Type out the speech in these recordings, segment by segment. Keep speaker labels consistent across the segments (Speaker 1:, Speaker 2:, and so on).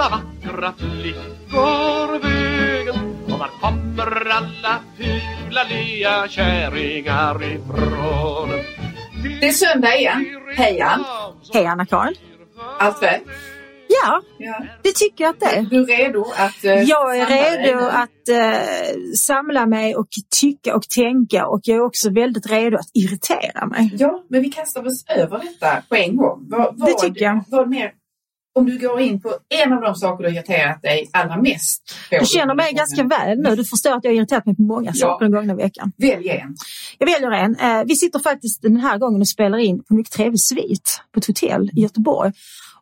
Speaker 1: alla vackra flickor vägen? Och var kommer alla fula lea kärringar ifrån?
Speaker 2: Det är söndag igen. Hej Ann.
Speaker 3: Hej Anna-Karin.
Speaker 2: Allt väl?
Speaker 3: Ja,
Speaker 2: Ja.
Speaker 3: det tycker jag att det är.
Speaker 2: Du är redo att... eh,
Speaker 3: Jag är
Speaker 2: dig
Speaker 3: redo
Speaker 2: nu?
Speaker 3: att eh, samla mig och tycka och tänka och jag är också väldigt redo att irritera mig.
Speaker 2: Ja, men vi kastar oss över detta på en gång. Vad, vad,
Speaker 3: Det tycker jag.
Speaker 2: Vad mer, om du går in på en av de saker du har irriterat dig allra mest på.
Speaker 3: Du känner mig ganska väl nu. Du förstår att jag har irriterat mig på många saker den gångna veckan.
Speaker 2: Välj en.
Speaker 3: Jag väljer en. Eh, vi sitter faktiskt den här gången och spelar in på en mycket trevlig svit på ett hotell i Göteborg.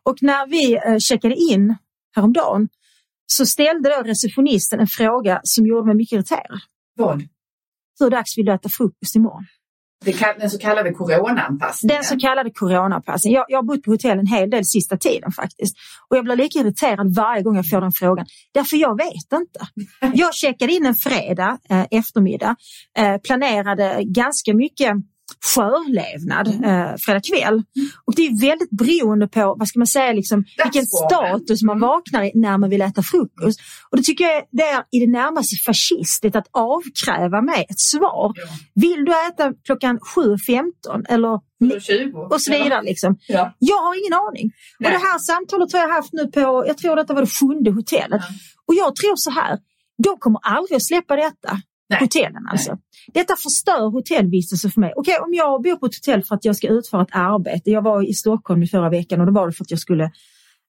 Speaker 3: Och när vi eh, checkade in häromdagen så ställde då receptionisten en fråga som gjorde mig mycket irriterad.
Speaker 2: Vad?
Speaker 3: Hur dags vill du äta frukost imorgon?
Speaker 2: Den så kallade coronaanpassningen.
Speaker 3: Den så kallade coronaanpassningen. Jag, jag har bott på hotell en hel del sista tiden faktiskt. Och jag blir lika irriterad varje gång jag får den frågan. Därför jag vet inte. Jag checkade in en fredag eh, eftermiddag. Eh, planerade ganska mycket sjölevnad eh, fredag kväll. Och det är väldigt beroende på, vad ska man säga, liksom, vilken status man vaknar i när man vill äta frukost. Och det tycker jag det är i det närmaste fascistiskt att avkräva mig ett svar.
Speaker 2: Ja.
Speaker 3: Vill du äta klockan 7.15 eller
Speaker 2: 20.
Speaker 3: och så vidare. Liksom.
Speaker 2: Ja.
Speaker 3: Jag har ingen aning.
Speaker 2: Nej.
Speaker 3: Och det här samtalet har jag haft nu på, jag tror detta var det sjunde hotellet.
Speaker 2: Ja.
Speaker 3: Och jag tror så här, de kommer aldrig att släppa detta.
Speaker 2: Nej.
Speaker 3: Hotellen alltså. Detta förstör hotellvistelse för mig. Okej, om jag bor på ett hotell för att jag ska utföra ett arbete. Jag var i Stockholm i förra veckan och då var det för att jag skulle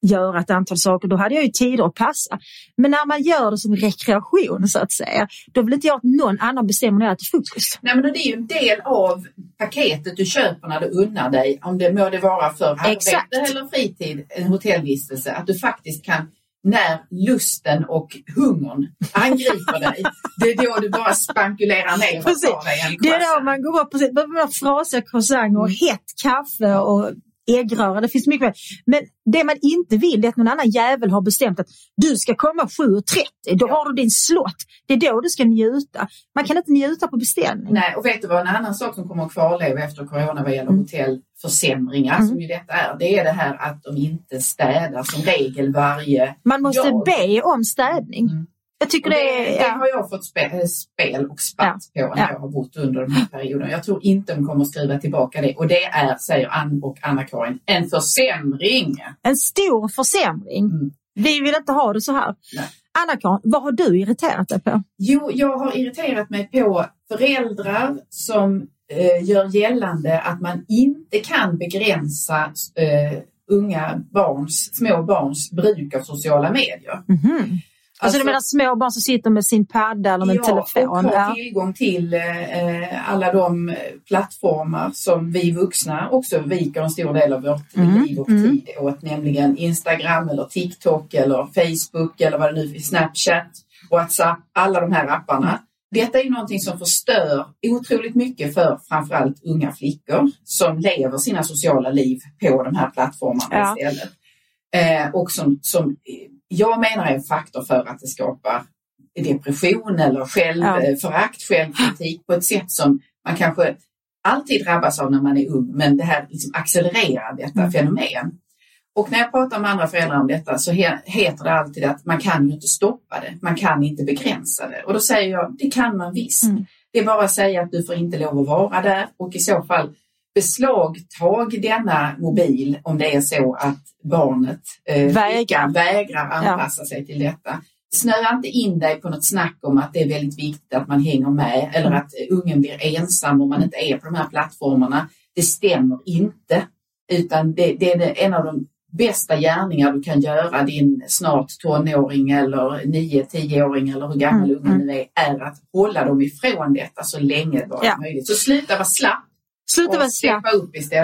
Speaker 3: göra ett antal saker. Då hade jag ju tider att passa. Men när man gör det som rekreation så att säga. Då vill inte jag att någon annan bestämmer när jag äter frukost.
Speaker 2: Nej, men det är ju en del av paketet du köper när du unnar dig, om det må det vara för arbete eller fritid, en hotellvistelse, att du faktiskt kan när lusten och hungern angriper dig, det är då du bara spankulerar ner och
Speaker 3: Precis.
Speaker 2: tar dig en
Speaker 3: Det är då man går upp och ser frasiga croissant och hett kaffe och äggröra. Det finns mycket mer. Men det man inte vill är att någon annan jävel har bestämt att du ska komma 7.30. Då har du din slott. Det är då du ska njuta. Man kan inte njuta på beställning.
Speaker 2: Nej, och vet du vad en annan sak som kommer att kvarleva efter corona vad gäller
Speaker 3: Mm.
Speaker 2: hotellförsämringar,
Speaker 3: Mm.
Speaker 2: som ju detta är, det är det här att de inte städar som regel varje
Speaker 3: Man måste
Speaker 2: Ja.
Speaker 3: be om städning.
Speaker 2: Mm.
Speaker 3: Jag tycker det,
Speaker 2: det, det.
Speaker 3: Ja.
Speaker 2: har jag fått spe, eh, spel och spatt på när
Speaker 3: Ja.
Speaker 2: jag har bott under den här perioden. Jag tror inte de kommer skriva tillbaka det. Och det är, säger Ann och Anna-Karin, en försämring.
Speaker 3: En stor försämring.
Speaker 2: Mm.
Speaker 3: Vi vill inte ha det så här. Anna-Karin, vad har du irriterat dig på?
Speaker 2: Jo, jag har irriterat mig på föräldrar som eh, gör gällande att man inte kan begränsa eh, unga barns, små barns bruk av sociala medier.
Speaker 3: Mhm. Alltså, du menar små barn som sitter med sin padda eller med en telefon?
Speaker 2: och har
Speaker 3: Ja.
Speaker 2: tillgång till eh, alla de eh, plattformar som vi vuxna också viker en stor del av vårt
Speaker 3: Mm,
Speaker 2: liv och
Speaker 3: mm.
Speaker 2: tid åt, nämligen Instagram eller TikTok eller Facebook eller vad det nu är, Snapchat, WhatsApp, alla de här apparna. Detta är någonting som förstör otroligt mycket för framförallt unga flickor som lever sina sociala liv på de här plattformarna
Speaker 3: Ja.
Speaker 2: istället. Eh, och som, som jag menar är en faktor för att det skapar depression eller självförakt, självkritik på ett sätt som man kanske alltid drabbas av när man är ung, men det här liksom accelererar detta
Speaker 3: Mm.
Speaker 2: fenomen. Och när jag pratar med andra föräldrar om detta så he- heter det alltid att man kan ju inte stoppa det, man kan inte begränsa det. Och då säger jag, det kan man visst.
Speaker 3: Mm.
Speaker 2: Det är bara att säga att du får inte lov att vara där och i så fall beslagtag denna mobil om det är så att barnet eh,
Speaker 3: Vägrar.
Speaker 2: vägrar anpassa sig till detta. Snöa inte in dig på något snack om att det är väldigt viktigt att man hänger med eller
Speaker 3: Mm.
Speaker 2: att ungen blir ensam om man inte är på de här plattformarna. Det stämmer inte. Utan det, det är en av de bästa gärningar du kan göra din snart tonåring eller 9-10-åring eller hur gammal
Speaker 3: Mm,
Speaker 2: ungen nu är, är att hålla dem ifrån detta så länge det bara
Speaker 3: Ja.
Speaker 2: möjligt. Så sluta vara slapp
Speaker 3: Sluta vara slapp.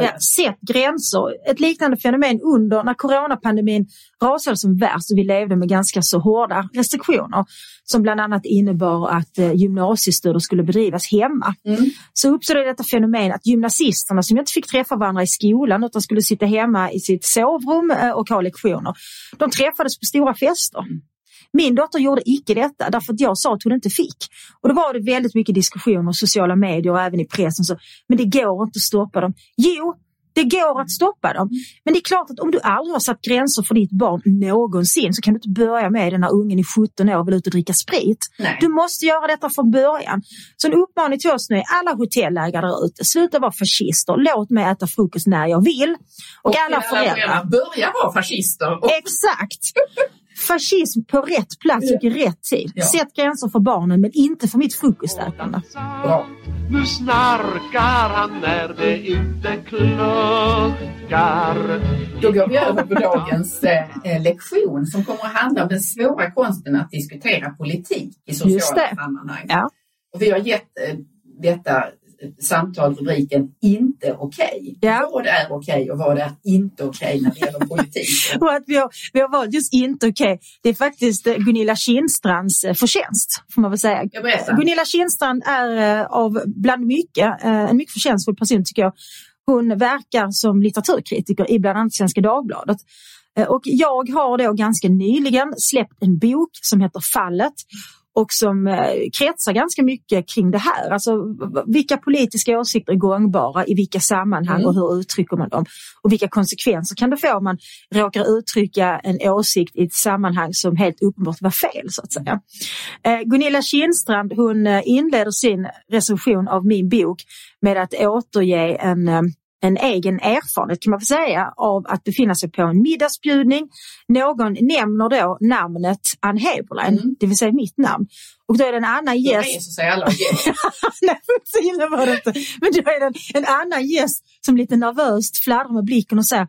Speaker 3: Ja, sätt gränser. Ett liknande fenomen under när coronapandemin rasade som värst och vi levde med ganska så hårda restriktioner som bland annat innebar att eh, gymnasiestudier skulle bedrivas hemma.
Speaker 2: Mm.
Speaker 3: Så uppstod det detta fenomen att gymnasisterna som inte fick träffa varandra i skolan utan skulle sitta hemma i sitt sovrum eh, och ha lektioner, de träffades på stora fester. Min dotter gjorde icke detta därför att jag sa att hon inte fick. Och då var det väldigt mycket diskussioner i sociala medier och även i pressen. Så, men det går inte att stoppa dem. Jo, Det går att stoppa dem. Men det är klart att om du aldrig har satt gränser för ditt barn någonsin så kan du inte börja med det när ungen är 17 år och vill ut och dricka sprit.
Speaker 2: Nej.
Speaker 3: Du måste göra detta från början. Så en uppmaning till oss nu är alla hotellägare där ute, sluta vara fascister. Låt mig äta frukost när jag vill. Och, alla föräldrar.
Speaker 2: börja vara fascister. Och,
Speaker 3: Exakt! Fascism på rätt plats och i rätt tid.
Speaker 2: Ja.
Speaker 3: Sätt gränser för barnen men inte för mitt frukostätande.
Speaker 2: bra.
Speaker 1: Nu snarkar han när det inte kluckar.
Speaker 2: Då går vi över på dagens eh, eh, lektion som kommer att handla om den svåra konsten att diskutera politik i sociala sammanhang.
Speaker 3: Ja.
Speaker 2: Och vi har gett eh, detta samtal rubriken Inte okej.
Speaker 3: Ja.
Speaker 2: Vad är okej och vad är inte okej när det gäller politik?
Speaker 3: Och att vi har, vi har valt just inte okej. Det är faktiskt eh, Gunilla Kindstrands eh, förtjänst, får man väl säga. Gunilla Kindstrand är eh, av bland mycket, en mycket förtjänstfull person tycker jag. Hon verkar som litteraturkritiker i bland annat Svenska Dagbladet. Och jag har då ganska nyligen släppt en bok som heter Fallet och som eh, kretsar ganska mycket kring det här. Alltså vilka politiska åsikter är gångbara, i vilka sammanhang
Speaker 2: Mm.
Speaker 3: och hur uttrycker man dem? Och vilka konsekvenser kan det få om man råkar uttrycka en åsikt i ett sammanhang som helt uppenbart var fel så att säga. Eh, Gunilla Kindstrand hon eh, inleder sin recension av min bok med att återge en en egen erfarenhet kan man säga av att befinna sig på en middagsbjudning. Någon nämner då namnet Ann Heberlein,
Speaker 2: Mm.
Speaker 3: det vill säga mitt namn. Och då är det en annan
Speaker 2: Då
Speaker 3: gäst
Speaker 2: reser sig alla och.
Speaker 3: Nej, så illa var det inte. Men då är det en, en annan gäst som lite nervöst fladdrar med blicken och säger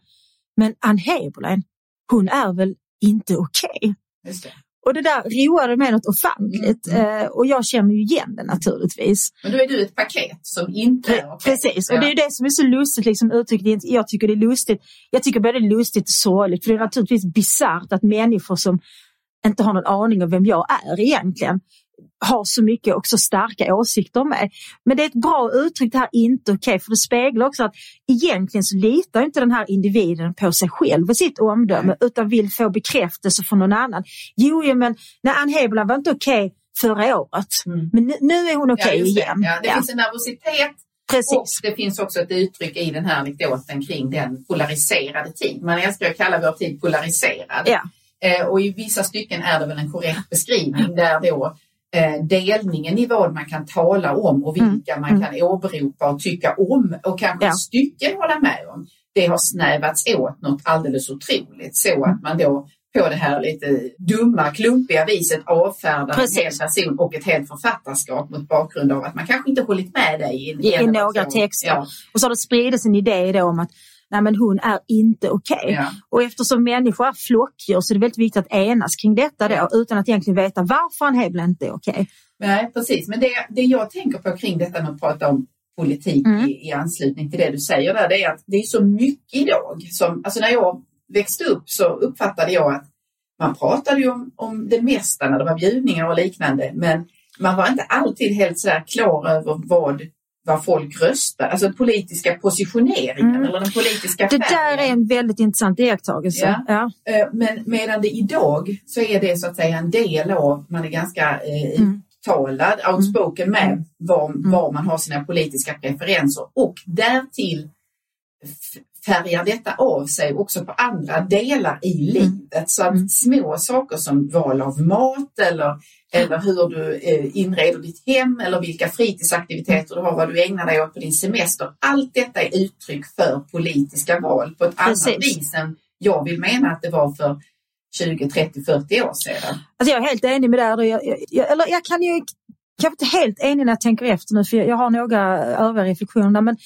Speaker 3: Men Ann Heberlein, hon är väl inte okej?
Speaker 2: Det.
Speaker 3: Och det där roade mig något ofantligt
Speaker 2: Mm.
Speaker 3: eh, och jag känner ju igen det naturligtvis.
Speaker 2: Men då är du ett paket som inte är okej.
Speaker 3: Precis, och
Speaker 2: Ja.
Speaker 3: det är det som är så lustigt liksom uttryckt. Jag tycker det är lustigt. Jag tycker både det är lustigt och sorgligt för det är naturligtvis bisarrt att människor som inte har någon aning om vem jag är egentligen har så mycket och så starka åsikter mig. Men det är ett bra uttryck det här inte okej för det speglar också att egentligen så litar inte den här individen på sig själv och sitt omdöme utan vill få bekräftelse från någon annan. Jo, jo men när Ann Heberlein var inte okej förra året.
Speaker 2: Mm.
Speaker 3: Men nu, är hon okej
Speaker 2: ja, just det.
Speaker 3: igen.
Speaker 2: Ja, det
Speaker 3: Ja,
Speaker 2: finns en nervositet och
Speaker 3: precis.
Speaker 2: det finns också ett uttryck i den här anekdoten kring den polariserade tid. Man älskar att kalla vår tid polariserad.
Speaker 3: Ja.
Speaker 2: Eh, och i vissa stycken är det väl en korrekt beskrivning där då delningen i vad man kan tala om och vilka man
Speaker 3: Mm.
Speaker 2: kan åberopa och tycka om och kanske
Speaker 3: Ja.
Speaker 2: stycken hålla med om. Det har snävats åt något alldeles otroligt så
Speaker 3: Mm.
Speaker 2: att man då på det här lite dumma, klumpiga viset avfärdar
Speaker 3: Precis.
Speaker 2: en hel person och ett helt författarskap mot bakgrund av att man kanske inte hållit med dig i,
Speaker 3: I, några texter.
Speaker 2: Ja,
Speaker 3: Och så har det spridits en idé då om att nej men hon är inte okej.
Speaker 2: ja.
Speaker 3: Och eftersom människor är flockdjur så är det väldigt viktigt att enas kring detta då
Speaker 2: Ja.
Speaker 3: utan att egentligen veta varför en Heberlein inte är okej.
Speaker 2: Nej, precis. Men det, det jag tänker på kring detta med att prata om politik
Speaker 3: Mm.
Speaker 2: i, i anslutning till det du säger där, det är att det är så mycket idag som, alltså när jag växte upp så uppfattade jag att man pratade ju om, om det mesta när det var bjudningar och liknande, men man var inte alltid helt så här klar över vad, vad folk röstade, alltså politiska positioneringen
Speaker 3: Mm.
Speaker 2: eller den politiska
Speaker 3: Det
Speaker 2: färgen.
Speaker 3: där är en väldigt intressant iakttagelse.
Speaker 2: Ja.
Speaker 3: Ja.
Speaker 2: Eh, Men medan det idag så är det så att säga en del av, man är ganska eh,
Speaker 3: Mm.
Speaker 2: uttalad, outspoken med var,
Speaker 3: Mm.
Speaker 2: var man har sina politiska preferenser och därtill färgar detta av sig också på andra delar i livet. Så att
Speaker 3: Mm.
Speaker 2: små saker som val av mat eller, eller hur du eh, inreder ditt hem eller vilka fritidsaktiviteter du har, vad du ägnar dig åt på din semester. Allt detta är uttryck för politiska val på ett annat
Speaker 3: Precis.
Speaker 2: vis än jag vill mena att det var för 20, 30, 40 år sedan.
Speaker 3: Alltså jag är helt enig med det här. Jag, jag, jag, eller jag kan ju kanske inte helt enig när jag tänker efter nu för jag, jag har några övriga reflektioner men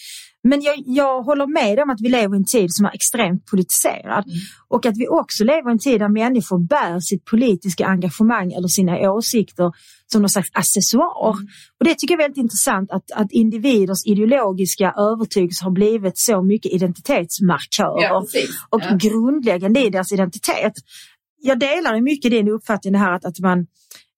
Speaker 3: men jag, jag håller med om att vi lever i en tid som är extremt politiserad
Speaker 2: Mm.
Speaker 3: och att vi också lever i en tid där människor bär sitt politiska engagemang eller sina åsikter som någon slags accessoar.
Speaker 2: Mm.
Speaker 3: Och det tycker jag är väldigt intressant att, att individers ideologiska övertygelse har blivit så mycket identitetsmarkörer
Speaker 2: Ja,
Speaker 3: och
Speaker 2: ja.
Speaker 3: grundläggande i deras identitet. Jag delar mycket din uppfattning här att, att man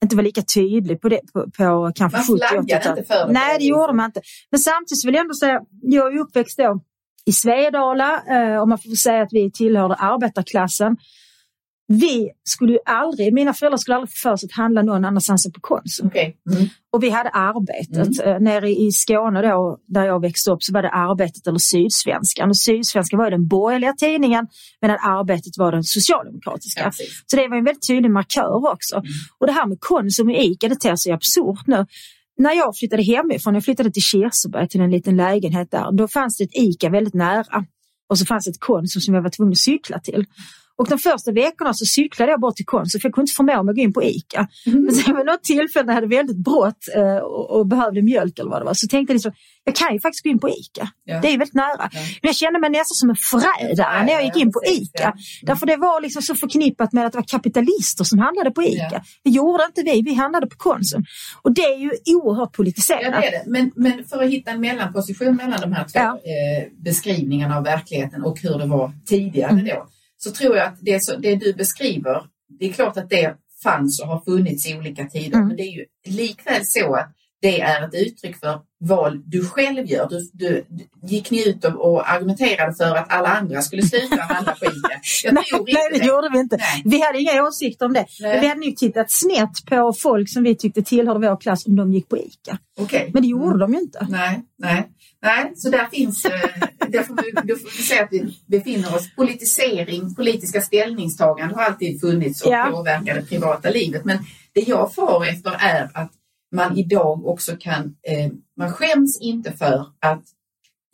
Speaker 3: inte var lika tydlig på det på, på kanske
Speaker 2: Man
Speaker 3: 70
Speaker 2: flaggade
Speaker 3: 80
Speaker 2: inte för det
Speaker 3: Nej, det gjorde man inte. Men samtidigt vill jag ändå säga, jag är uppväxt då i Svedala eh, och man får säga att vi tillhörde arbetarklassen. Vi skulle ju aldrig, mina föräldrar skulle aldrig få för sig att handla någon annanstans än på Konsum.
Speaker 2: Okay. Mm.
Speaker 3: Och vi hade Arbetet. Mm. Nere i Skåne då, där jag växte upp så var det Arbetet eller Sydsvenskan. Och Sydsvenskan var den borgerliga tidningen medan Arbetet var den socialdemokratiska. Ja, så det var en väldigt tydlig markör också. Mm. Och det här med Konsum och ICA det ter sig absurt nu. När jag flyttade hemifrån, jag flyttade till Kirseberg till en liten lägenhet där, då fanns det ett ICA väldigt nära. Och så fanns det ett Konsum som jag var tvungen att cykla till. Och de första veckorna så cyklade jag bort till Konsum för jag kunde inte förmå mig att gå in på ICA. Mm. Men sen vid något tillfälle när jag hade väldigt brått eh, och, och, behövde mjölk eller vad det var så tänkte jag liksom, jag kan ju faktiskt gå in på ICA. Ja. Det är väldigt nära. Ja. Men jag kände mig nästan som en förrädare när jag gick in på ICA. Ja. Mm. Därför det var liksom så förknippat med att det var kapitalister som handlade på ICA. Det gjorde inte vi, vi handlade på Konsum. Och det är ju oerhört politiserat.
Speaker 2: Ja, det är det. Men, men för att hitta en mellanposition mellan de här två eh, beskrivningarna av verkligheten och hur det var tidigare mm. då så tror jag att det, så, det du beskriver, det är klart att det fanns och har funnits i olika tider, mm. men det är ju likväl så att det är ett uttryck för val du själv gör. Du, du, gick ni ut och, argumenterade för att alla andra skulle sluta handla på ICA?
Speaker 3: nej, nej, det, det gjorde vi inte. Nej. Vi hade inga åsikter om det. Men vi hade nog tittat snett på folk som vi tyckte tillhörde vår klass om de gick på ICA.
Speaker 2: Okay.
Speaker 3: Men det gjorde mm. de ju inte.
Speaker 2: Nej, nej. Nej, så där finns, eh, där får vi, då får vi säga att vi befinner oss, politisering, politiska ställningstaganden har alltid funnits och ja. påverkar det privata livet. Men det jag far efter är att man idag också kan, eh, man skäms inte för att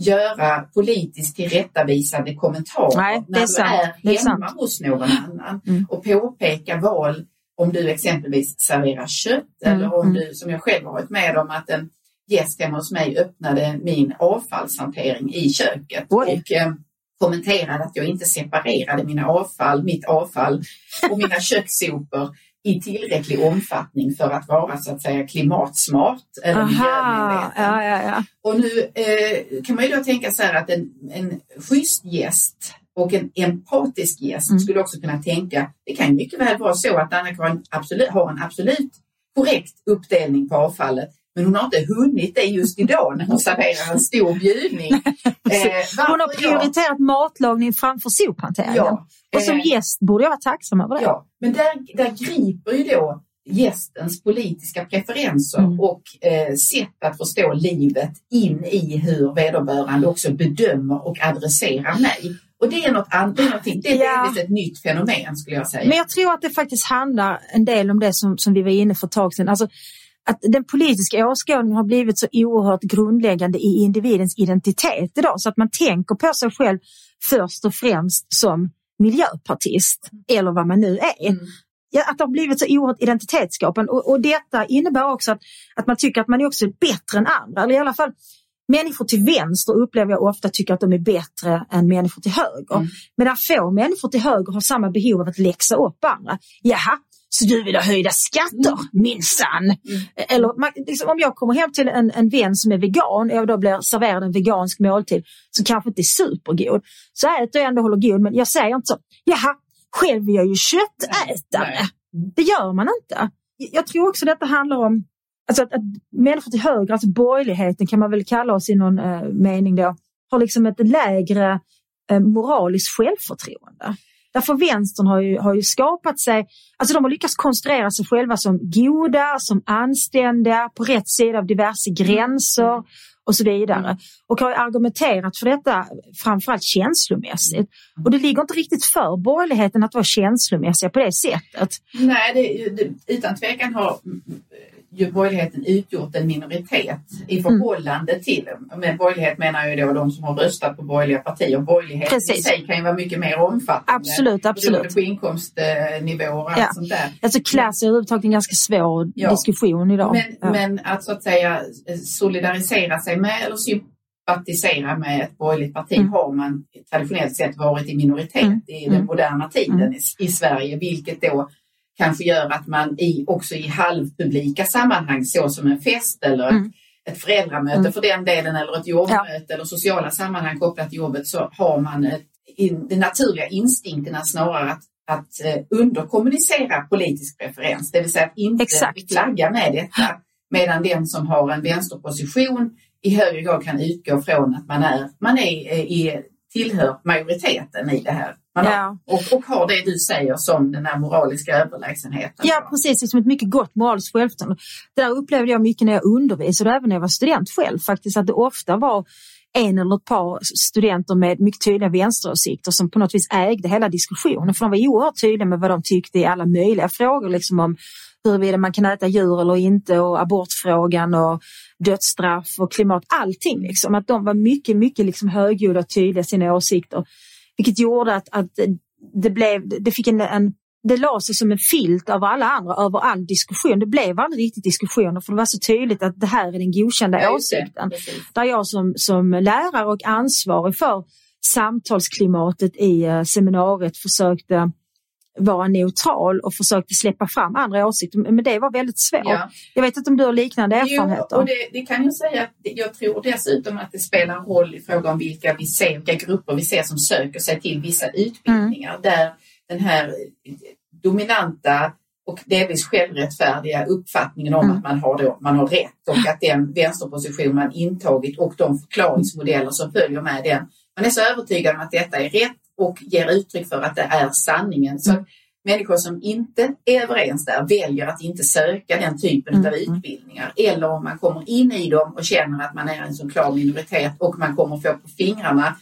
Speaker 2: göra politiskt tillrättavisande kommentarer
Speaker 3: Nej, när
Speaker 2: du är, är hemma hos någon annan mm. och påpeka val om du exempelvis serverar kött mm. eller om mm. du, som jag själv har varit med om, att en gäst hemma hos mig öppnade min avfallshantering i köket Oj. och eh, kommenterade att jag inte separerade mina avfall, mitt avfall och mina kökssopor i tillräcklig omfattning för att vara så att säga klimatsmart eller
Speaker 3: Ja, ja, ja.
Speaker 2: Och nu eh, kan man ju då tänka så här att en, en schysst gäst och en empatisk gäst mm. skulle också kunna tänka, det kan mycket väl vara så att Anna-Karin absolut, har en absolut korrekt uppdelning på avfallet men hon har inte hunnit det just idag när hon serverar en stor bjudning.
Speaker 3: Eh, hon har prioriterat jag... matlagning framför sophanteringen. Ja, och som eh, gäst borde jag vara tacksam över det.
Speaker 2: Ja, men där, där griper ju då gästens politiska preferenser mm. och eh, sätt att förstå livet in i hur vederbörande också bedömer och adresserar mig. Och det är, något an- det är, någonting, det är ja. ett nytt fenomen skulle jag säga.
Speaker 3: Men jag tror att det faktiskt handlar en del om det som, som vi var inne för ett tag sedan. Alltså, att den politiska åskådningen har blivit så oerhört grundläggande i individens identitet idag så att man tänker på sig själv först och främst som miljöpartist eller vad man nu är. Mm. Ja, att det har blivit så oerhört identitetsskapande och, och detta innebär också att, att man tycker att man är också bättre än andra. Eller i alla fall människor till vänster upplever jag ofta tycker att de är bättre än människor till höger. Mm. Medan få människor till höger har samma behov av att läxa upp andra. Jaha, så du vill ha höjda skatter mm. minsann. Mm. Eller man, liksom, om jag kommer hem till en, en vän som är vegan och då blir serverad en vegansk måltid som kanske inte är supergod. Så äter jag ändå håller god men jag säger inte så, jaha, själv är jag ju köttätare. Nej. Det gör man inte. Jag tror också detta handlar om alltså att, att människor till höger, alltså borgerligheten kan man väl kalla oss i någon eh, mening då, har liksom ett lägre eh, moraliskt självförtroende. Därför vänstern har ju, har ju skapat sig, alltså de har lyckats konstruera sig själva som goda, som anständiga, på rätt sida av diverse gränser mm. och så vidare. Mm. Och har argumenterat för detta framförallt känslomässigt. Mm. Och det ligger inte riktigt för borgerligheten att vara känslomässiga på det sättet.
Speaker 2: Nej, det, det, utan tvekan har ju borgerligheten utgjort en minoritet i förhållande mm. till, med borgerlighet menar jag då de som har röstat på borgerliga partier. Borgerligheten Precis. i sig kan ju vara mycket mer omfattande.
Speaker 3: Absolut, absolut.
Speaker 2: På inkomstnivåer och
Speaker 3: ja.
Speaker 2: allt sånt där.
Speaker 3: Alltså klass är överhuvudtaget en ganska svår ja. diskussion idag.
Speaker 2: Men, ja. men att så att säga solidarisera sig med eller sympatisera med ett borgerligt parti mm. har man traditionellt sett varit i minoritet mm. i den mm. moderna tiden mm. i, i Sverige, vilket då kanske gör att man i, också i halvpublika sammanhang så som en fest eller ett, mm. ett föräldramöte mm. för den delen eller ett jobbmöte ja. eller sociala sammanhang kopplat till jobbet så har man ett, in, den naturliga instinkterna snarare att, att eh, underkommunicera politisk preferens, det vill säga att inte Exakt. flagga med detta. Medan den som har en vänsterposition i högre grad kan utgå från att man är, man är eh, i tillhör majoriteten i det här. Man har,
Speaker 3: Ja.
Speaker 2: och, och har det du säger som den här moraliska överlägsenheten.
Speaker 3: Ja, precis. Liksom ett mycket gott moraliskt självförtroende. Det där upplevde jag mycket när jag undervisade och även när jag var student själv faktiskt. Att det ofta var en eller ett par studenter med mycket tydliga vänsteråsikter som på något vis ägde hela diskussionen. För de var oerhört tydliga med vad de tyckte i alla möjliga frågor. Liksom om huruvida man kan äta djur eller inte och abortfrågan och dödsstraff och klimat. Allting liksom. Att de var mycket, mycket liksom högljudda och tydliga i sina åsikter. Vilket gjorde att, att det, blev, det fick en, en det la sig som en filt över alla andra, över all diskussion. Det blev aldrig riktigt diskussioner för det var så tydligt att det här är den godkända
Speaker 2: Ja,
Speaker 3: åsikten.
Speaker 2: Precis.
Speaker 3: Där jag som, som lärare och ansvarig för samtalsklimatet i eh, seminariet försökte vara neutral och försökte släppa fram andra åsikter. Men det var väldigt svårt.
Speaker 2: Ja.
Speaker 3: Jag vet inte om du har liknande erfarenheter?
Speaker 2: Jo, och det, det kan jag säga jag tror dessutom att det spelar roll i fråga om vilka vi ser, vilka grupper vi ser som söker sig till vissa utbildningar
Speaker 3: Mm.
Speaker 2: där den här dominanta och delvis självrättfärdiga uppfattningen om
Speaker 3: Mm.
Speaker 2: att man har, då, man har rätt och att den vänsterposition man intagit och de förklaringsmodeller som följer med den, man är så övertygad om att detta är rätt och ger uttryck för att det är sanningen. Så
Speaker 3: Mm.
Speaker 2: människor som inte är överens där väljer att inte söka den typen
Speaker 3: Mm.
Speaker 2: av utbildningar. Eller om man kommer in i dem och känner att man är en så klar minoritet och man kommer få på fingrarna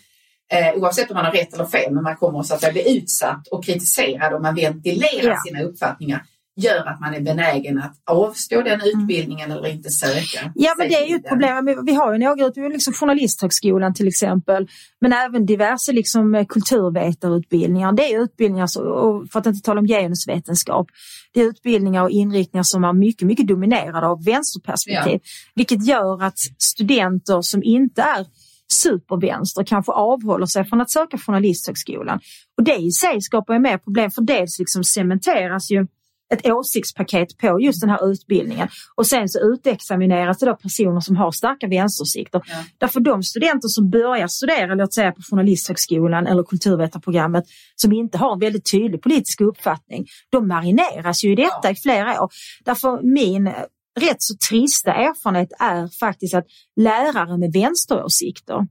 Speaker 2: Eh, oavsett om man har rätt eller fel, men man kommer så att bli utsatt och kritiserad om man ventilerar
Speaker 3: Ja.
Speaker 2: sina uppfattningar gör att man är benägen att avstå den utbildningen eller inte söka.
Speaker 3: Mm. Ja, men det är ju ett problem. Vi har ju några liksom Journalisthögskolan till exempel, men även diverse liksom, eh, kulturvetarutbildningar. Det är utbildningar, för att inte tala om genusvetenskap, det är utbildningar och inriktningar som är mycket, mycket dominerade av vänsterperspektiv, vilket gör att studenter som inte är supervänster kanske avhåller sig från att söka Journalisthögskolan. Och det i sig skapar ju mer problem för dels liksom cementeras ju ett åsiktspaket på just den här utbildningen och sen så utexamineras det då personer som har starka vänsteråsikter.
Speaker 2: Ja.
Speaker 3: Därför de studenter som börjar studera, låt säga på Journalisthögskolan eller kulturvetarprogrammet, som inte har en väldigt tydlig politisk uppfattning, de marineras ju i detta
Speaker 2: Ja.
Speaker 3: i flera år. Därför min rätt så trista erfarenhet är faktiskt att lärare med vänsteråsikter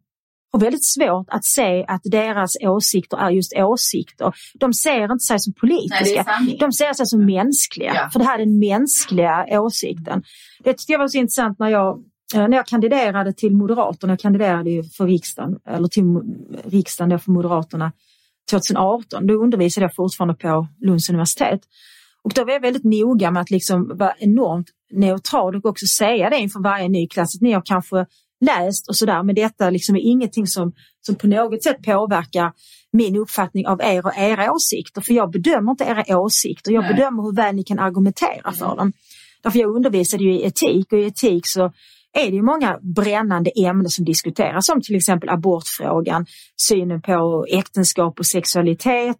Speaker 3: har väldigt svårt att se att deras åsikter är just åsikter. De ser inte sig som
Speaker 2: Nej,
Speaker 3: politiska.
Speaker 2: sanning.
Speaker 3: De ser sig som mänskliga,
Speaker 2: Ja.
Speaker 3: för det här är den mänskliga åsikten. Det tyckte jag var så intressant när jag, eh, när jag kandiderade till Moderaterna, jag kandiderade ju för riksdagen, eller till riksdagen då för Moderaterna 2018, då undervisade jag fortfarande på Lunds universitet. Och då var jag väldigt noga med att liksom vara enormt neutral och också säga det inför varje ny klass, att ni har kanske läst och sådär, men detta liksom är ingenting som, som på något sätt påverkar min uppfattning av er och era åsikter, för jag bedömer inte era åsikter, jag
Speaker 2: Nej.
Speaker 3: bedömer hur väl ni kan argumentera för dem. Därför jag undervisade ju i etik och i etik så är det ju många brännande ämnen som diskuteras som till exempel abortfrågan, synen på äktenskap och sexualitet,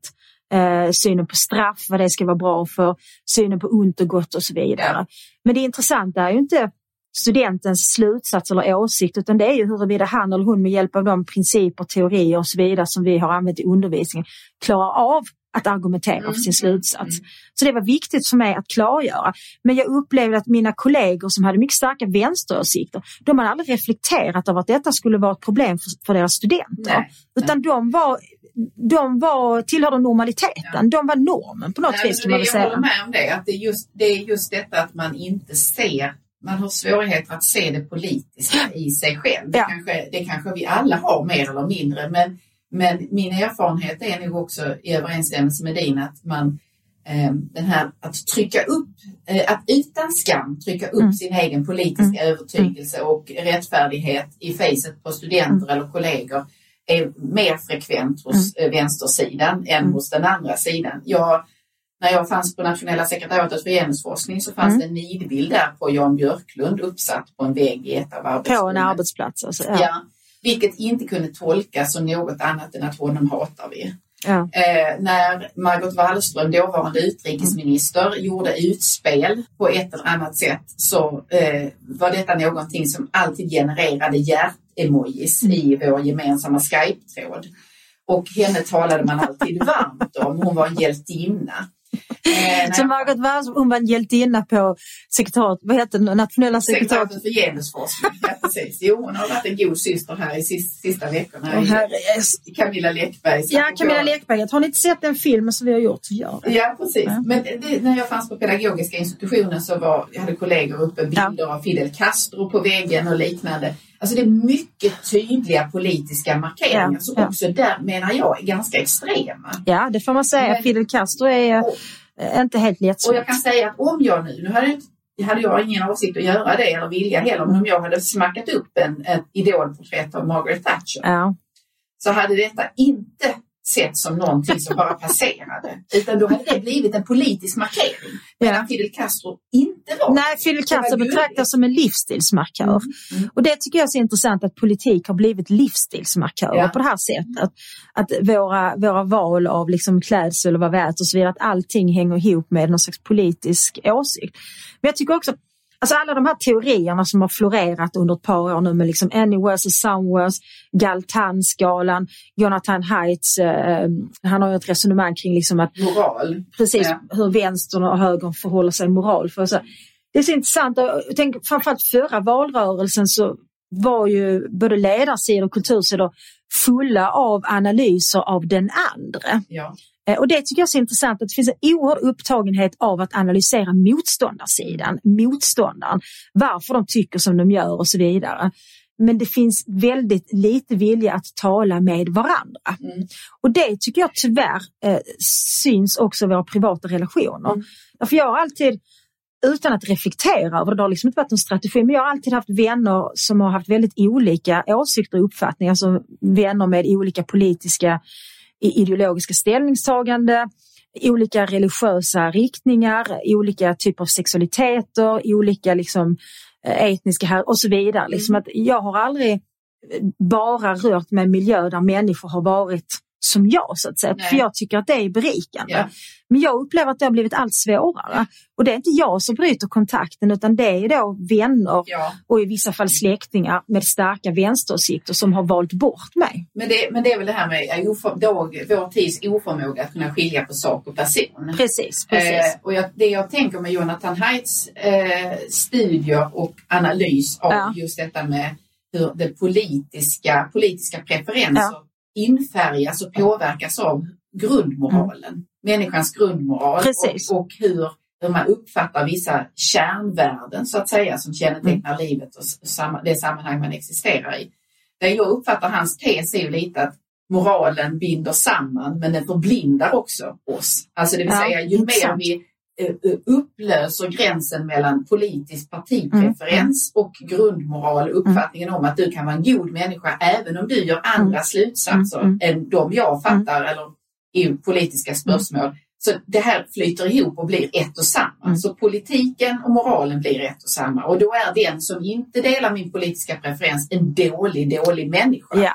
Speaker 3: eh, synen på straff, vad det ska vara bra för, synen på ont och gott och så vidare. Men det intressanta är ju inte studentens slutsats eller åsikt utan det är ju huruvida han eller hon med hjälp av de principer, teorier och så vidare som vi har använt i undervisningen klarar av att argumentera för sin slutsats. Så det var viktigt för mig att klargöra. Men jag upplevde att mina kollegor som hade mycket starka vänsteråsikter, de hade aldrig reflekterat över att detta skulle vara ett problem för, för deras studenter.
Speaker 2: Nej,
Speaker 3: Utan de var de var, tillhörde normaliteten, de var normen på något
Speaker 2: Nej,
Speaker 3: vis kan man
Speaker 2: det,
Speaker 3: väl
Speaker 2: jag håller
Speaker 3: säga.
Speaker 2: med om det, att det är, just, det är just detta att man inte ser, man har svårigheter att se det politiska i sig själv. Det,
Speaker 3: Ja.
Speaker 2: kanske, det kanske vi alla har mer eller mindre, men, men min erfarenhet är nog också i överensstämmelse med din att man eh, den här att trycka upp, eh, att utan skam trycka upp
Speaker 3: Mm.
Speaker 2: sin egen politiska övertygelse och rättfärdighet i facet på studenter
Speaker 3: Mm.
Speaker 2: eller kollegor är mer frekvent hos eh, vänstersidan än
Speaker 3: Mm.
Speaker 2: hos den andra sidan. Jag, när jag fanns på Nationella sekretariatet för genusforskning så fanns
Speaker 3: Mm.
Speaker 2: det en nidbild där på Jan Björklund uppsatt på en vägg i ett av
Speaker 3: På en
Speaker 2: arbetsrummen.
Speaker 3: arbetsplats. Alltså.
Speaker 2: Ja.
Speaker 3: Ja.
Speaker 2: vilket inte kunde tolkas som något annat än att honom hatar vi.
Speaker 3: Ja.
Speaker 2: Eh, när Margot Wallström, dåvarande utrikesminister, gjorde utspel på ett eller annat sätt så eh, var detta någonting som alltid genererade hjärt-emojis i vår gemensamma Skype-tråd. Och henne talade man alltid varmt om. Hon var en hjältinna. Eh,
Speaker 3: Så Margot Wallström, hon var en hjältinna på sekretariat, vad heter det, nationella sekretariatet?
Speaker 2: För genusforskning. Ja, precis. Jo, hon har varit en god syster här i sista, sista veckorna.
Speaker 3: Yes.
Speaker 2: i Camilla Läckbergs
Speaker 3: Ja, Camilla Läckberg. Har ni inte sett den filmen som vi har gjort så gör det.
Speaker 2: Ja, precis.
Speaker 3: Ja.
Speaker 2: Men det, när jag fanns på pedagogiska institutionen så var, jag hade kollegor uppe bilder av Fidel Castro på väggen och liknande. Alltså det är mycket tydliga politiska markeringar
Speaker 3: Ja,
Speaker 2: som
Speaker 3: ja.
Speaker 2: också där menar jag är ganska extrema.
Speaker 3: Ja, det får man säga.
Speaker 2: Men-
Speaker 3: Fidel Castro är
Speaker 2: Och,
Speaker 3: inte helt
Speaker 2: och jag
Speaker 3: lättsmält.
Speaker 2: kan säga att om jag nu, nu hade jag, hade jag ingen avsikt att göra det eller vilja heller, men om jag hade smackat upp en, ett idolporträtt av Margaret Thatcher
Speaker 3: Ja.
Speaker 2: så hade detta inte sett som någonting som bara passerade. Utan då hade det blivit en politisk markering. Medan. Fidel Castro inte var
Speaker 3: Nej, Fidel Castro betraktas som en livsstilsmarkör.
Speaker 2: Mm, mm.
Speaker 3: Och det tycker jag är så intressant att politik har blivit livsstilsmarkörer
Speaker 2: Ja.
Speaker 3: på det här sättet. Att våra, våra val av liksom klädsel och vad vi äter och så vidare, att allting hänger ihop med någon slags politisk åsikt. Men jag tycker också Alltså alla de här teorierna som har florerat under ett par år nu med liksom Anywheres och Somewheres, Galtan-skalan, Jonathan Haidts, eh, han har ju ett resonemang kring liksom att
Speaker 2: moral.
Speaker 3: precis
Speaker 2: Ja.
Speaker 3: hur vänstern och högern förhåller sig moral. För så, det är så intressant. Jag tänker, framförallt förra valrörelsen så var ju både ledarsidor och kultursidor fulla av analyser av den andra.
Speaker 2: Ja.
Speaker 3: Eh, Och det tycker jag är så intressant att det finns en oerhörd upptagenhet av att analysera motståndarsidan, motståndaren, varför de tycker som de gör och så vidare. Men det finns väldigt lite vilja att tala med varandra.
Speaker 2: Mm.
Speaker 3: Och det tycker jag tyvärr eh, syns också i våra privata relationer.
Speaker 2: Mm.
Speaker 3: Därför jag har alltid, utan att reflektera över det, det har liksom inte varit en strategi, men jag har alltid haft vänner som har haft väldigt olika åsikter och uppfattningar, alltså vänner med olika politiska i- ideologiska ställningstagande, olika religiösa riktningar, olika typer av sexualiteter, olika liksom, eh, etniska här och så vidare. Liksom att jag har aldrig bara rört mig i miljö där människor har varit som jag så att säga.
Speaker 2: Nej.
Speaker 3: För jag tycker att det är berikande.
Speaker 2: Ja.
Speaker 3: Men jag upplever att det har blivit allt svårare. Och det är inte jag som bryter kontakten utan det är då vänner
Speaker 2: Ja.
Speaker 3: och i vissa fall släktingar med starka vänsteråsikter som har valt bort mig.
Speaker 2: Men, det, men det är väl det här med eh, oför, då, vår tids oförmåga att kunna skilja på sak och person.
Speaker 3: Precis, precis.
Speaker 2: Eh, och jag, det jag tänker med Jonathan Haidts eh, studier och analys av
Speaker 3: Ja.
Speaker 2: just detta med hur det politiska, politiska preferenser infärgas och påverkas av grundmoralen. Människans grundmoral
Speaker 3: Precis.
Speaker 2: och, och hur, hur man uppfattar vissa kärnvärden så att säga som kännetecknar
Speaker 3: Mm.
Speaker 2: livet och det sammanhang man existerar i. Där jag uppfattar hans tes är ju lite att moralen binder samman men den förblindar också oss. Alltså det vill
Speaker 3: Ja,
Speaker 2: säga ju mer vi upplöser gränsen mellan politisk partipreferens
Speaker 3: Mm,
Speaker 2: och grundmoral uppfattningen om att du kan vara en god människa även om du gör andra slutsatser
Speaker 3: Mm,
Speaker 2: än de jag fattar eller i politiska spörsmål. Så det här flyter ihop och blir ett och samma.
Speaker 3: Mm.
Speaker 2: Så politiken och moralen blir ett och samma. Och då är den som inte delar min politiska preferens en dålig, dålig människa.
Speaker 3: Ja.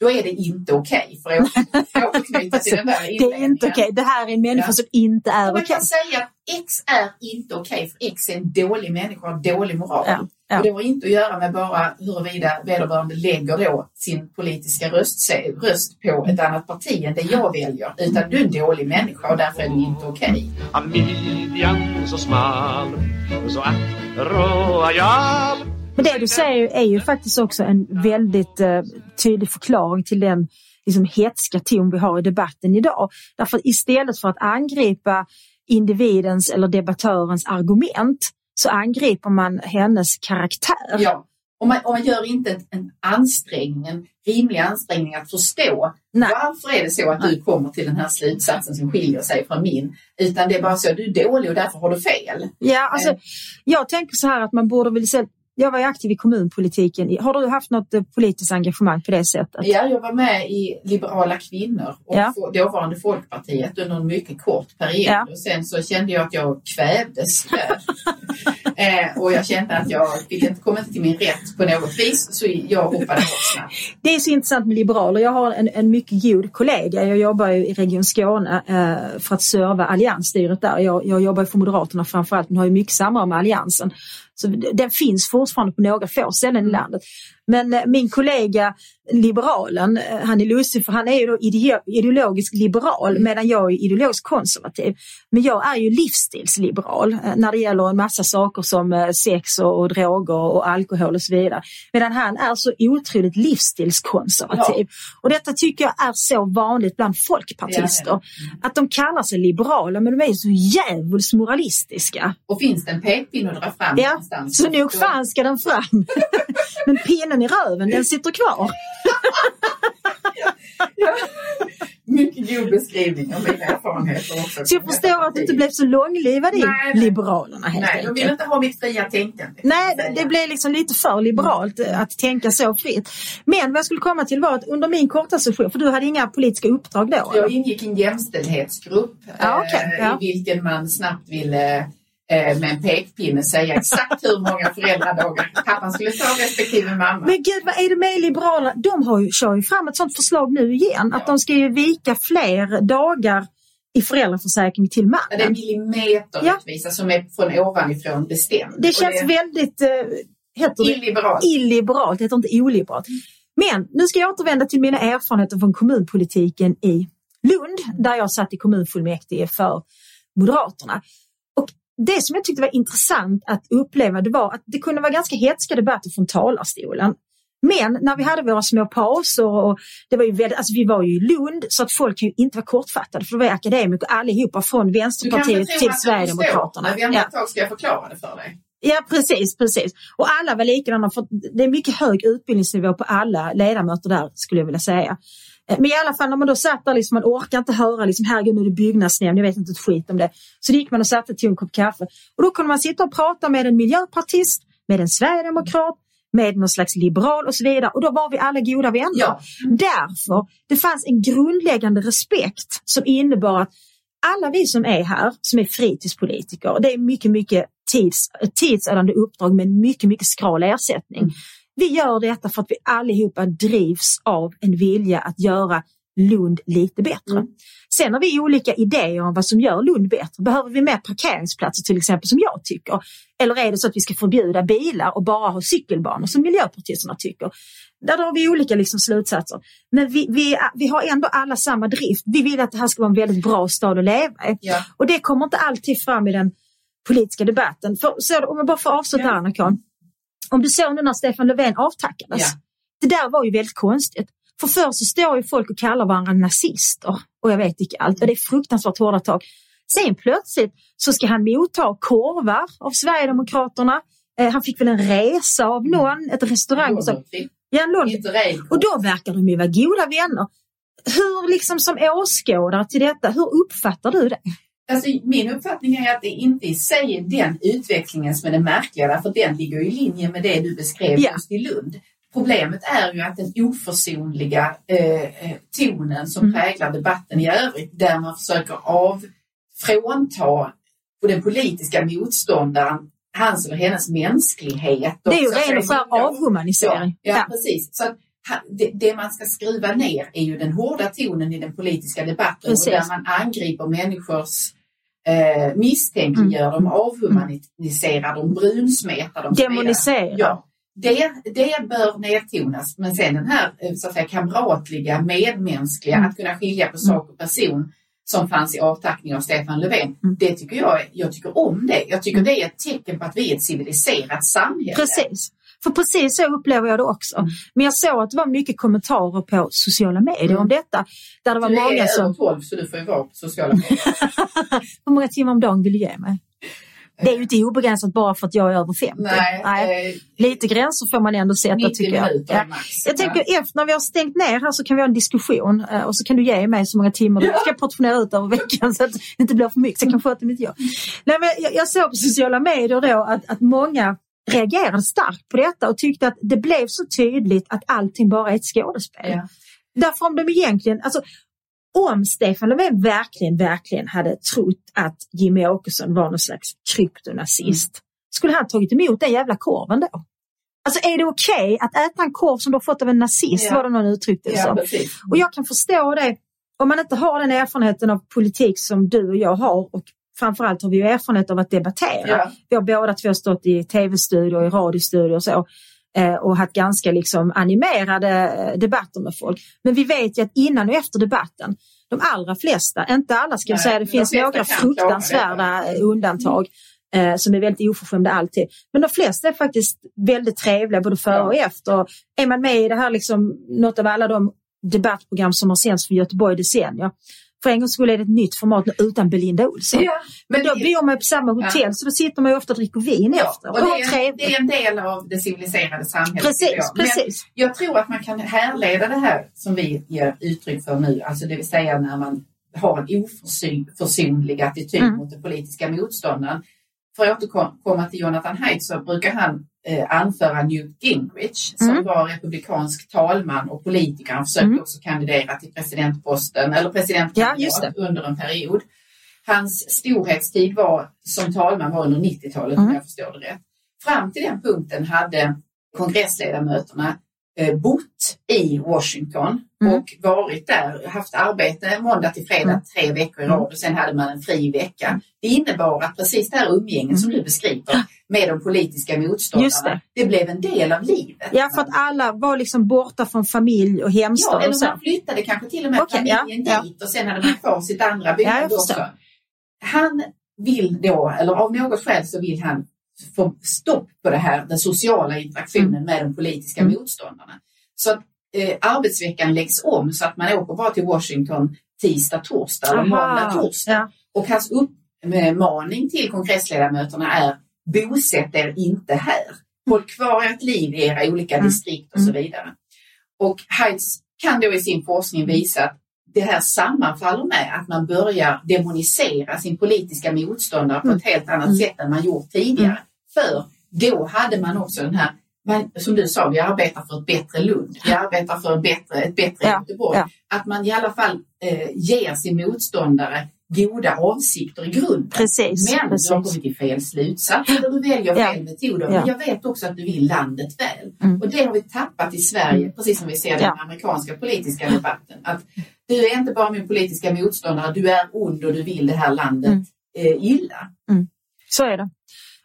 Speaker 2: Då är det inte okej. för att återknyta till den där
Speaker 3: Det är inte okej. Det här är en människa
Speaker 2: Ja.
Speaker 3: som inte är
Speaker 2: Och Man
Speaker 3: okej.
Speaker 2: kan säga att X är inte okej för X är en dålig människa och dålig moral.
Speaker 3: Ja, ja.
Speaker 2: Och det har inte att göra med bara huruvida vederbörande lägger då sin politiska röst, röst på ett annat parti än det jag väljer. Utan du är en dålig människa och därför är det inte okej.
Speaker 1: A midjan så smal Så att royal
Speaker 3: Men det du säger är ju faktiskt också en väldigt eh, tydlig förklaring till den liksom, hetska ton vi har i debatten idag. Därför istället för att angripa individens eller debattörens argument så angriper man hennes karaktär.
Speaker 2: Ja. Och man, och man gör inte en, en ansträngning, en rimlig ansträngning att förstå
Speaker 3: Nej.
Speaker 2: varför är det så att du kommer till den här slutsatsen som skiljer sig från min. Utan det är bara så att du är dålig och därför har du fel.
Speaker 3: Ja, alltså,
Speaker 2: Eh.
Speaker 3: jag tänker så här att man borde väl jag var ju aktiv i kommunpolitiken. Har du haft något eh, politiskt engagemang på det sättet?
Speaker 2: Ja, jag var med i Liberala kvinnor och
Speaker 3: Ja.
Speaker 2: dåvarande Folkpartiet under en mycket kort period.
Speaker 3: Ja.
Speaker 2: Och sen så kände jag att jag kvävdes där. eh, och jag kände att jag fick inte komma till min rätt på något vis så jag hoppade bort snabbt.
Speaker 3: Det är så intressant med liberaler. Jag har en, en mycket god kollega. Jag jobbar ju i Region Skåne eh, för att serva alliansstyret där. Jag, jag jobbar för Moderaterna framförallt men har ju mycket samröre med Alliansen. Så den finns fortfarande på några få ställen i landet. Men eh, min kollega liberalen, eh, han är lustig för han är ju då ideo- ideologisk liberal medan jag är ideologisk konservativ. Men jag är ju livsstilsliberal eh, när det gäller en massa saker som eh, sex och, och droger och alkohol och så vidare. Medan han är så otroligt livsstilskonservativ. Och detta tycker jag är så vanligt bland folkpartister.
Speaker 2: Ja,
Speaker 3: Att de kallar sig liberala men de är så djävulskt moralistiska.
Speaker 2: Och finns det en pekpinne att dra fram
Speaker 3: Ja,
Speaker 2: någonstans?
Speaker 3: så nog fan ska den fram. men pinnen i röven den sitter kvar.
Speaker 2: Ja. Mycket god beskrivning av mina erfarenheter också.
Speaker 3: Så jag förstår att du inte blev så långlivad i
Speaker 2: Nej.
Speaker 3: Liberalerna helt
Speaker 2: Nej, de vill
Speaker 3: enkelt.
Speaker 2: inte ha mitt fria tänkande.
Speaker 3: Nej, det- blev liksom lite för liberalt eh, att tänka så fritt. Men vad jag skulle komma till var att under min korta session, för du hade inga politiska uppdrag då? eller?
Speaker 2: Jag ingick i en jämställdhetsgrupp
Speaker 3: Ja, okej,
Speaker 2: eh,
Speaker 3: ja.
Speaker 2: i vilken man snabbt ville med en pekpinne säga exakt hur många föräldradagar pappan skulle ta respektive mamma.
Speaker 3: Men gud, vad är det med Liberalerna? De har ju, kör ju fram ett sånt förslag nu igen, att
Speaker 2: Ja.
Speaker 3: de ska ju vika fler dagar i föräldraförsäkring till
Speaker 2: Ja, det är
Speaker 3: mannen.
Speaker 2: millimeterrättvisa som är från ovanifrån bestämd.
Speaker 3: Det känns väldigt, eh, heter det,
Speaker 2: illiberalt.
Speaker 3: illiberalt, det heter inte oliberalt. Men nu ska jag återvända till mina erfarenheter från kommunpolitiken i Lund, där jag satt i kommunfullmäktige för Moderaterna. Det som jag tyckte var intressant att uppleva det var att det kunde vara ganska hetska debatter från talarstolen. Men när vi hade våra små pauser och det var ju väldigt, alltså vi var ju i Lund så att folk kan ju inte vara kortfattade för det var akademiker allihopa från
Speaker 2: Du
Speaker 3: Vänsterpartiet till
Speaker 2: att du
Speaker 3: Sverigedemokraterna.
Speaker 2: förstår, men
Speaker 3: Ja.
Speaker 2: vänta ett tag ska jag förklara det för dig.
Speaker 3: Ja precis, precis. Och alla var likadana för det är mycket hög utbildningsnivå på alla ledamöter där skulle jag vilja säga. Eh, Men i alla fall när man då satt där, liksom, man orkar inte höra liksom, herregud nu är det byggnadsnämnd, jag vet inte ett skit om det. Så gick man och satte till en kopp kaffe. Och då kunde man sitta och prata med en miljöpartist, med en sverigedemokrat, med någon slags liberal och så vidare. Och då var vi alla goda vänner.
Speaker 2: Ja.
Speaker 3: Därför, det fanns en grundläggande respekt som innebar att alla vi som är här, som är fritidspolitiker, det är mycket, mycket tids, tidsödande uppdrag med mycket, mycket skral ersättning.
Speaker 2: Mm.
Speaker 3: Vi gör detta för att vi allihopa drivs av en vilja att göra Lund lite bättre.
Speaker 2: Mm.
Speaker 3: Sen har vi olika idéer om vad som gör Lund bättre. Behöver vi mer parkeringsplatser till exempel som jag tycker? Eller är det så att vi ska förbjuda bilar och bara ha cykelbanor som miljöpartisterna tycker? Där har vi olika liksom slutsatser. Men vi, vi, vi har ändå alla samma drift. Vi vill att det här ska vara en väldigt bra stad att leva i.
Speaker 2: Ja.
Speaker 3: Och det kommer inte alltid fram i den politiska debatten. För, så, om jag bara får avsluta
Speaker 2: Ja.
Speaker 3: här Anna-Karin. Om du såg nu när Stefan Löfven avtackades.
Speaker 2: Ja.
Speaker 3: Det där var ju väldigt konstigt. För först så står ju folk och kallar varandra nazister och jag vet inte allt. Och det är fruktansvärt hårda tag. Sen plötsligt så ska han motta korvar av Sverigedemokraterna. Eh, han fick väl en resa av någon, ett restaurang. Så, ja, och då verkar de ju vara goda vänner. Hur liksom som åskådare till detta, hur uppfattar du det?
Speaker 2: Alltså, min uppfattning är att det inte i sig är den utvecklingen som är det märkliga, därför den ligger i linje med det du beskrev
Speaker 3: Ja.
Speaker 2: just i Lund. Problemet är ju att den oförsonliga eh, eh, tonen som
Speaker 3: Mm.
Speaker 2: präglar debatten i övrigt, där man försöker av, frånta på den politiska motståndaren hans eller hennes mänsklighet.
Speaker 3: Det är ju ren och skär avhumanisering.
Speaker 2: Ja, ja,
Speaker 3: Ja.
Speaker 2: precis. Så att, det, det man ska skruva ner är ju den hårda tonen i den politiska debatten
Speaker 3: Precis.
Speaker 2: och där man angriper människors eh, misstänkliggör dem, avhumaniserar dem, brunsmetar dem. och så vidare.
Speaker 3: Demonisera.
Speaker 2: Ja, det, det bör nedtonas. Men sen den här eh, så att säga, kamratliga, medmänskliga,
Speaker 3: Mm.
Speaker 2: att kunna skilja på sak och person som fanns i avtackningen av Stefan Löfven.
Speaker 3: Mm.
Speaker 2: Det tycker jag, jag tycker om det. Jag tycker det är ett tecken på att vi är ett civiliserat samhälle.
Speaker 3: Precis. För precis så upplever jag det också.
Speaker 2: Mm.
Speaker 3: Men jag såg att det var mycket kommentarer på sociala medier
Speaker 2: Mm.
Speaker 3: om detta. Där det var
Speaker 2: Du är
Speaker 3: många
Speaker 2: över
Speaker 3: som...
Speaker 2: 12 så du får ju vara på sociala medier.
Speaker 3: Hur många timmar om dagen vill du ge mig? Det är ju inte obegränsat bara för att jag är över 50.
Speaker 2: Nej, eh,
Speaker 3: Lite gränser får man ändå sätta
Speaker 2: 90
Speaker 3: tycker jag. Ja. Jag tänker efter när vi har stängt ner här så kan vi ha en diskussion eh, och så kan du ge mig så många timmar. Du ska jag portionera ut över veckan så att det inte blir för mycket. Så jag kan sköta mitt jobb. Nej, men jag, jag såg på sociala medier då att, att många reagerade starkt på detta och tyckte att det blev så tydligt att allting bara är ett skådespel.
Speaker 2: Ja.
Speaker 3: Därför om de egentligen, alltså om Stefan Löfven verkligen, verkligen hade trott att Jimmy Åkesson var någon slags kryptonazist, skulle han tagit emot den jävla korven då? Alltså är det okej att äta en korv som du har fått av en nazist,
Speaker 2: Ja.
Speaker 3: var det någon uttryckte det
Speaker 2: Ja.
Speaker 3: Och jag kan förstå det, om man inte har den erfarenheten av politik som du och jag har och framförallt har vi ju erfarenhet av att debattera.
Speaker 2: Ja.
Speaker 3: Vi har båda två stått i tv-studio och i radiostudio och så. eh, och haft ganska liksom animerade eh, debatter med folk. Men vi vet ju att innan och efter debatten, de allra flesta, inte alla ska jag säga, det
Speaker 2: de
Speaker 3: finns några fruktansvärda eh, undantag eh, som är väldigt oförskämda alltid. Men de flesta är faktiskt väldigt trevliga både före och efter. Är man med i det här, liksom, något av alla de debattprogram som har sänts för Göteborg i decennier, för en gångs skull är det ett nytt format nu utan Belinda Olsson.
Speaker 2: Ja,
Speaker 3: Men då
Speaker 2: det-
Speaker 3: bor man på samma hotell så då sitter man ju ofta och dricker vin
Speaker 2: Ja,
Speaker 3: efter.
Speaker 2: och
Speaker 3: Och
Speaker 2: det, är, det är en del av det civiliserade samhället.
Speaker 3: Precis,
Speaker 2: jag. Men
Speaker 3: precis.
Speaker 2: jag tror att man kan härleda det här som vi ger uttryck för nu, alltså det vill säga när man har en oförsonlig attityd
Speaker 3: Mm.
Speaker 2: mot den politiska motståndaren. För att återkomma till Jonathan Haidt så brukar han eh, anföra Newt Gingrich som
Speaker 3: Mm.
Speaker 2: var republikansk talman och politiker. Han försökte
Speaker 3: Mm.
Speaker 2: också kandidera till presidentposten eller presidentkandidat
Speaker 3: Ja,
Speaker 2: under en period. Hans storhetstid var, som talman var under 90-talet
Speaker 3: Mm.
Speaker 2: om jag förstår det rätt. Fram till den punkten hade kongressledamöterna bott i Washington
Speaker 3: Mm.
Speaker 2: och varit där, haft arbete måndag till fredag
Speaker 3: Mm.
Speaker 2: tre veckor i rad och sen hade man en fri vecka. Det innebar att precis det här umgänget som du beskriver med de politiska
Speaker 3: Mm.
Speaker 2: Motståndarna,
Speaker 3: det.
Speaker 2: det. blev en del av livet.
Speaker 3: Ja, för att alla var liksom borta från familj och
Speaker 2: Ja,
Speaker 3: hemstad och
Speaker 2: eller man flyttade kanske till och med
Speaker 3: ja,
Speaker 2: familjen
Speaker 3: ja.
Speaker 2: dit och sen hade man kvar sitt andra
Speaker 3: Ja,
Speaker 2: byggande
Speaker 3: förstår.
Speaker 2: också. Han vill då, eller av något skäl så vill han få stopp på det här, den sociala interaktionen med de politiska
Speaker 3: Mm.
Speaker 2: motståndarna. Så att eh, arbetsveckan läggs om så att man åker bara till Washington tisdag, torsdag eller måndag, torsdag.
Speaker 3: Ja.
Speaker 2: Och hans uppmaning till kongressledamöterna är bosätt er inte här. Håll kvar ert liv i era olika
Speaker 3: Mm.
Speaker 2: distrikt och så vidare. Och Heids kan då i sin forskning visa att det här sammanfaller med att man börjar demonisera sin politiska motståndare på
Speaker 3: Mm.
Speaker 2: ett helt annat
Speaker 3: Mm.
Speaker 2: sätt än man gjort tidigare. För då hade man också den här, man, som du sa, vi arbetar för ett bättre Lund, vi arbetar för ett bättre, ett bättre
Speaker 3: Ja,
Speaker 2: Göteborg.
Speaker 3: ja.
Speaker 2: Att man i alla fall eh, ger sin motståndare goda avsikter i grunden.
Speaker 3: Precis,
Speaker 2: Men
Speaker 3: precis.
Speaker 2: du har kommit till fel slutsats eller du väljer
Speaker 3: Ja.
Speaker 2: fel metoder. Men jag vet också att du vill landet väl.
Speaker 3: Mm.
Speaker 2: Och det har vi tappat i Sverige, precis som vi ser i den amerikanska politiska debatten. Att du är inte bara min politiska motståndare, du är ond och du vill det här landet
Speaker 3: Mm.
Speaker 2: eh, illa.
Speaker 3: Så är det.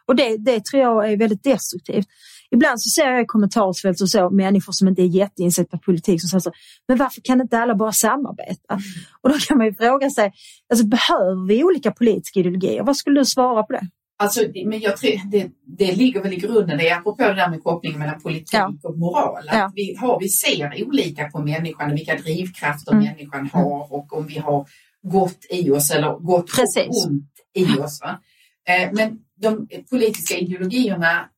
Speaker 3: Och det, det tror jag är väldigt destruktivt. Ibland så ser jag i kommentarsfält och så människor som inte är jätteinsatta på politik som säger så, men varför kan inte alla bara samarbeta? Och då kan man ju fråga sig, alltså, behöver vi olika politiska ideologier? Vad skulle du svara på det?
Speaker 2: Alltså, men jag tror det, det ligger väl i grunden, det är apropå det där med kopplingen mellan politik
Speaker 3: Ja.
Speaker 2: och moral. Att
Speaker 3: Ja.
Speaker 2: vi, har, vi ser olika på människan, vilka drivkrafter
Speaker 3: Mm.
Speaker 2: människan har och om vi har gott i oss eller gott
Speaker 3: Precis.
Speaker 2: och ont i oss. Va? Eh, men de politiska ideologierna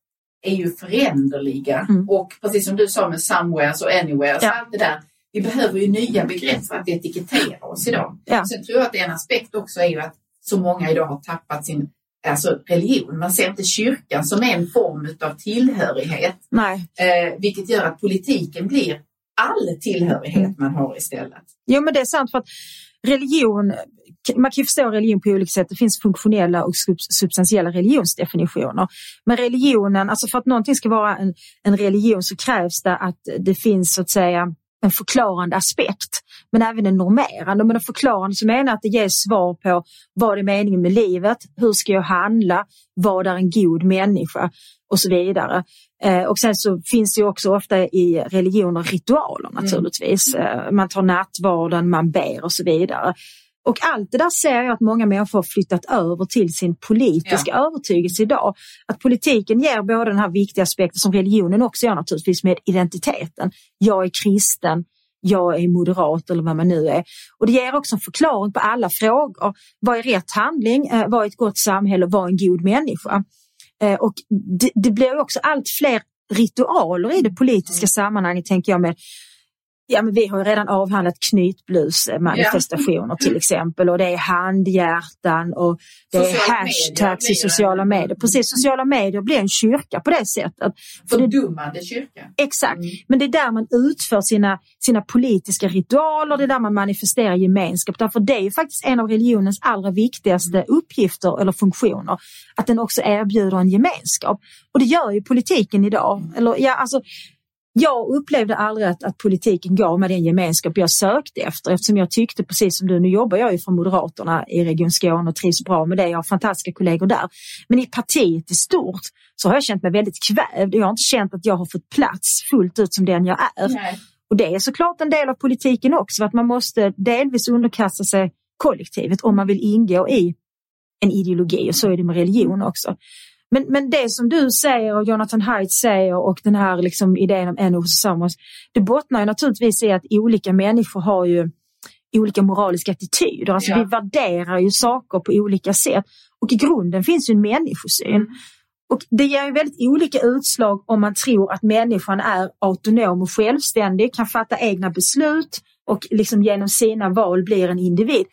Speaker 2: är ju föränderliga
Speaker 3: Mm.
Speaker 2: och precis som du sa med somewheres och anywheres,
Speaker 3: Ja.
Speaker 2: allt det där. Vi behöver ju nya begrepp för att etikettera oss idag.
Speaker 3: Ja.
Speaker 2: Sen tror jag att en aspekt också är ju att så många idag har tappat sin alltså religion. Man ser inte kyrkan som en form av tillhörighet,
Speaker 3: Nej.
Speaker 2: eh, vilket gör att politiken blir all tillhörighet man har istället.
Speaker 3: Jo men det är sant för att religion, man kan ju förstå religion på olika sätt. Det finns funktionella och sub- substantiella religionsdefinitioner. Men religionen, alltså för att någonting ska vara en, en religion så krävs det att det finns så att säga en förklarande aspekt, men även en normerande. Men en förklarande så menar att det ger svar på vad är meningen med livet, hur ska jag handla, vad är en god människa och så vidare. Eh, och sen så finns det också ofta i religioner ritualer naturligtvis. Eh, man tar nattvarden, man ber och så vidare. Och allt det där ser jag att många människor har flyttat över till sin politiska övertygelse idag. Att politiken ger både den här viktiga aspekten som religionen också gör naturligtvis med identiteten. Jag är kristen, jag är moderat eller vad man nu är. Och det ger också en förklaring på alla frågor. Vad är rätt handling? Eh, vad är ett gott samhälle? Vad är en god människa? Eh, och det, det blir också allt fler ritualer i det politiska sammanhanget tänker jag med Ja, men vi har ju redan avhandlat knytblusmanifestationer till exempel och det är handhjärtan och det är
Speaker 2: Sociala medier
Speaker 3: hashtags i
Speaker 2: blir
Speaker 3: sociala medier. Precis, sociala medier blir en kyrka på det sättet.
Speaker 2: Fördummande kyrka.
Speaker 3: exakt,
Speaker 2: Mm.
Speaker 3: men det är där man utför sina, sina politiska ritualer, det är där man manifesterar gemenskap. Därför det är ju faktiskt en av religionens allra viktigaste uppgifter eller funktioner, att den också erbjuder en gemenskap. Och det gör ju politiken idag. Eller, ja, alltså, jag upplevde aldrig att, att politiken gav mig den gemenskap jag sökte efter eftersom jag tyckte precis som du, nu jobbar jag ju för Moderaterna i Region Skåne och trivs bra med det, jag har fantastiska kollegor där. Men i partiet i stort så har jag känt mig väldigt kvävd jag har inte känt att jag har fått plats fullt ut som den jag är. Nej. Och det är såklart en del av politiken också, att man måste delvis underkasta sig kollektivet om man vill ingå i en ideologi och så är det med religion också. Men, men det som du säger och Jonathan Haidt säger och den här liksom idén om en och tillsammans, det bottnar ju naturligtvis i att olika människor har ju olika moraliska attityder. Alltså ja. vi värderar ju saker på olika sätt och i grunden finns ju en människosyn. Mm. Och det ger ju väldigt olika utslag om man tror att människan är autonom och självständig, kan fatta egna beslut och liksom genom sina val blir en individ.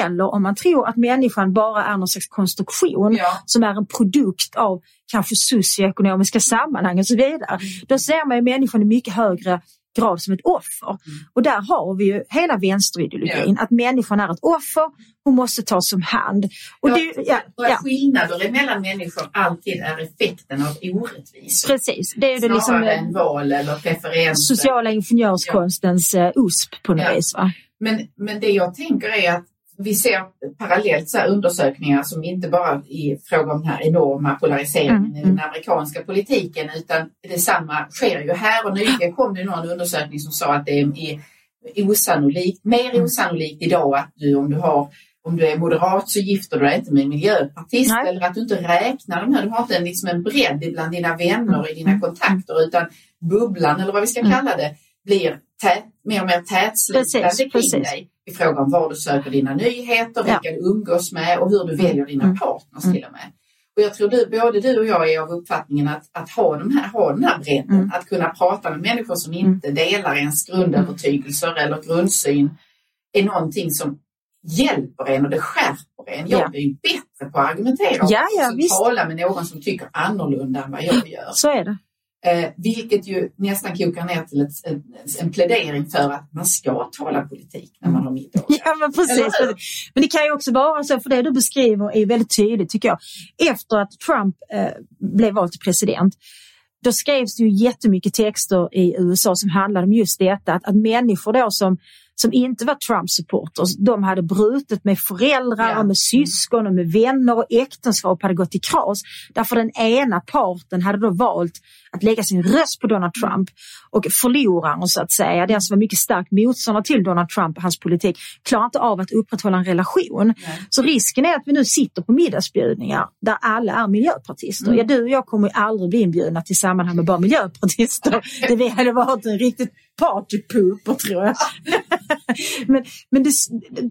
Speaker 3: Eller om man tror att människan bara är någon slags konstruktion ja. som är en produkt av kanske socioekonomiska sammanhang och så vidare. Mm. Då ser man ju människan i mycket högre grad som ett offer. Mm. Och där har vi ju hela vänsterideologin, ja. att människan är ett offer, hon måste tas om hand.
Speaker 2: Och ja, det, ja, ja. Skillnader mellan människor alltid är effekten av orättvisor.
Speaker 3: Precis. Det är det
Speaker 2: liksom, än val eller preferenser.
Speaker 3: Sociala ingenjörskonstens ja. Eh, USP på något vis. Va?
Speaker 2: Men, men det jag tänker är att vi ser parallellt så undersökningar som inte bara i fråga om den här enorma polariseringen mm. i den mm. amerikanska politiken utan detsamma sker ju här och nyligen kom det någon undersökning som sa att det är osannolikt, mer mm. osannolikt idag att du om du har om du är moderat så gifter du dig inte med en miljöpartist Nej. eller att du inte räknar de här, du har inte en, liksom en bredd bland dina vänner och i dina mm. kontakter utan bubblan eller vad vi ska kalla det blir tät, mer och mer tätslutande kring dig i fråga om var du söker dina nyheter, vilka ja. du umgås med och hur du väljer dina mm. partners mm. till och med. Och jag tror du, både du och jag är av uppfattningen att, att ha, de här, ha den här bredden, mm. att kunna prata med människor som mm. inte delar ens grundövertygelser eller grundsyn är någonting som hjälper en och det skärper en. Jag ja. blir ju bättre på att argumentera
Speaker 3: ja, ja,
Speaker 2: och tala med någon som tycker annorlunda än vad jag gör.
Speaker 3: Så är det.
Speaker 2: Eh, vilket ju nästan kokar ner till ett, en, en plädering för att man ska tala politik när man har middag.
Speaker 3: Ja, men precis. Men det kan ju också vara så, för det du beskriver är väldigt tydligt tycker jag. Efter att Trump eh, blev vald till president då skrevs det ju jättemycket texter i USA som handlade om just detta, att, att människor då som som inte var Trump-supporters, de hade brutit med föräldrar, ja. och med syskon och med vänner och äktenskap hade gått i kras. Därför den ena parten hade då valt att lägga sin röst på Donald Trump och förloraren så att säga, den som var mycket stark motståndare till Donald Trump och hans politik, klarar inte av att upprätthålla en relation. Nej. Så risken är att vi nu sitter på middagsbjudningar där alla är miljöpartister. Mm. Ja, du och jag kommer aldrig bli inbjudna till sammanhang med bara miljöpartister. det hade varit en riktigt partypooper tror jag. men men det,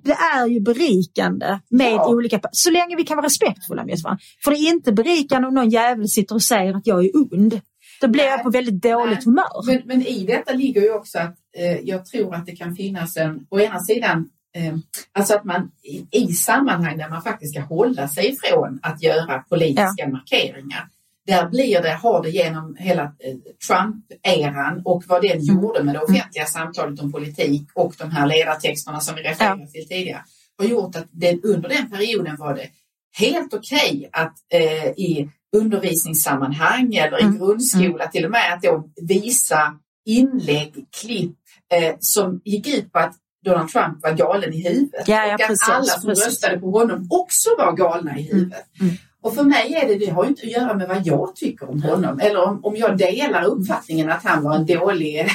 Speaker 3: det, är ju berikande med ja. olika, så länge vi kan vara respektfulla med varandra. För det är inte berikande om någon jävel sitter och säger att jag är ond. Då blir Nej. jag på väldigt dåligt Nej. humör.
Speaker 2: Men, men, i detta ligger ju också att eh, jag tror att det kan finnas en, å ena sidan eh, Alltså att man i, i sammanhang där man faktiskt ska hålla sig ifrån att göra politiska ja. markeringar där blir det, har det genom hela eh, Trump-eran och vad den mm. gjorde med det offentliga samtalet om politik och de här ledartexterna som vi refererade till tidigare har gjort att det, under den perioden var det helt okej okay att eh, i undervisningssammanhang eller i mm. grundskola till och med att då visa inlägg, klipp eh, som gick ut på att Donald Trump var galen i huvudet
Speaker 3: ja, ja,
Speaker 2: och att
Speaker 3: precis,
Speaker 2: alla som precis. röstade på honom också var galna i huvudet. Mm. Mm. Och för mig är det, det har inte att göra med vad jag tycker om honom eller om, om jag delar uppfattningen att han var en dålig,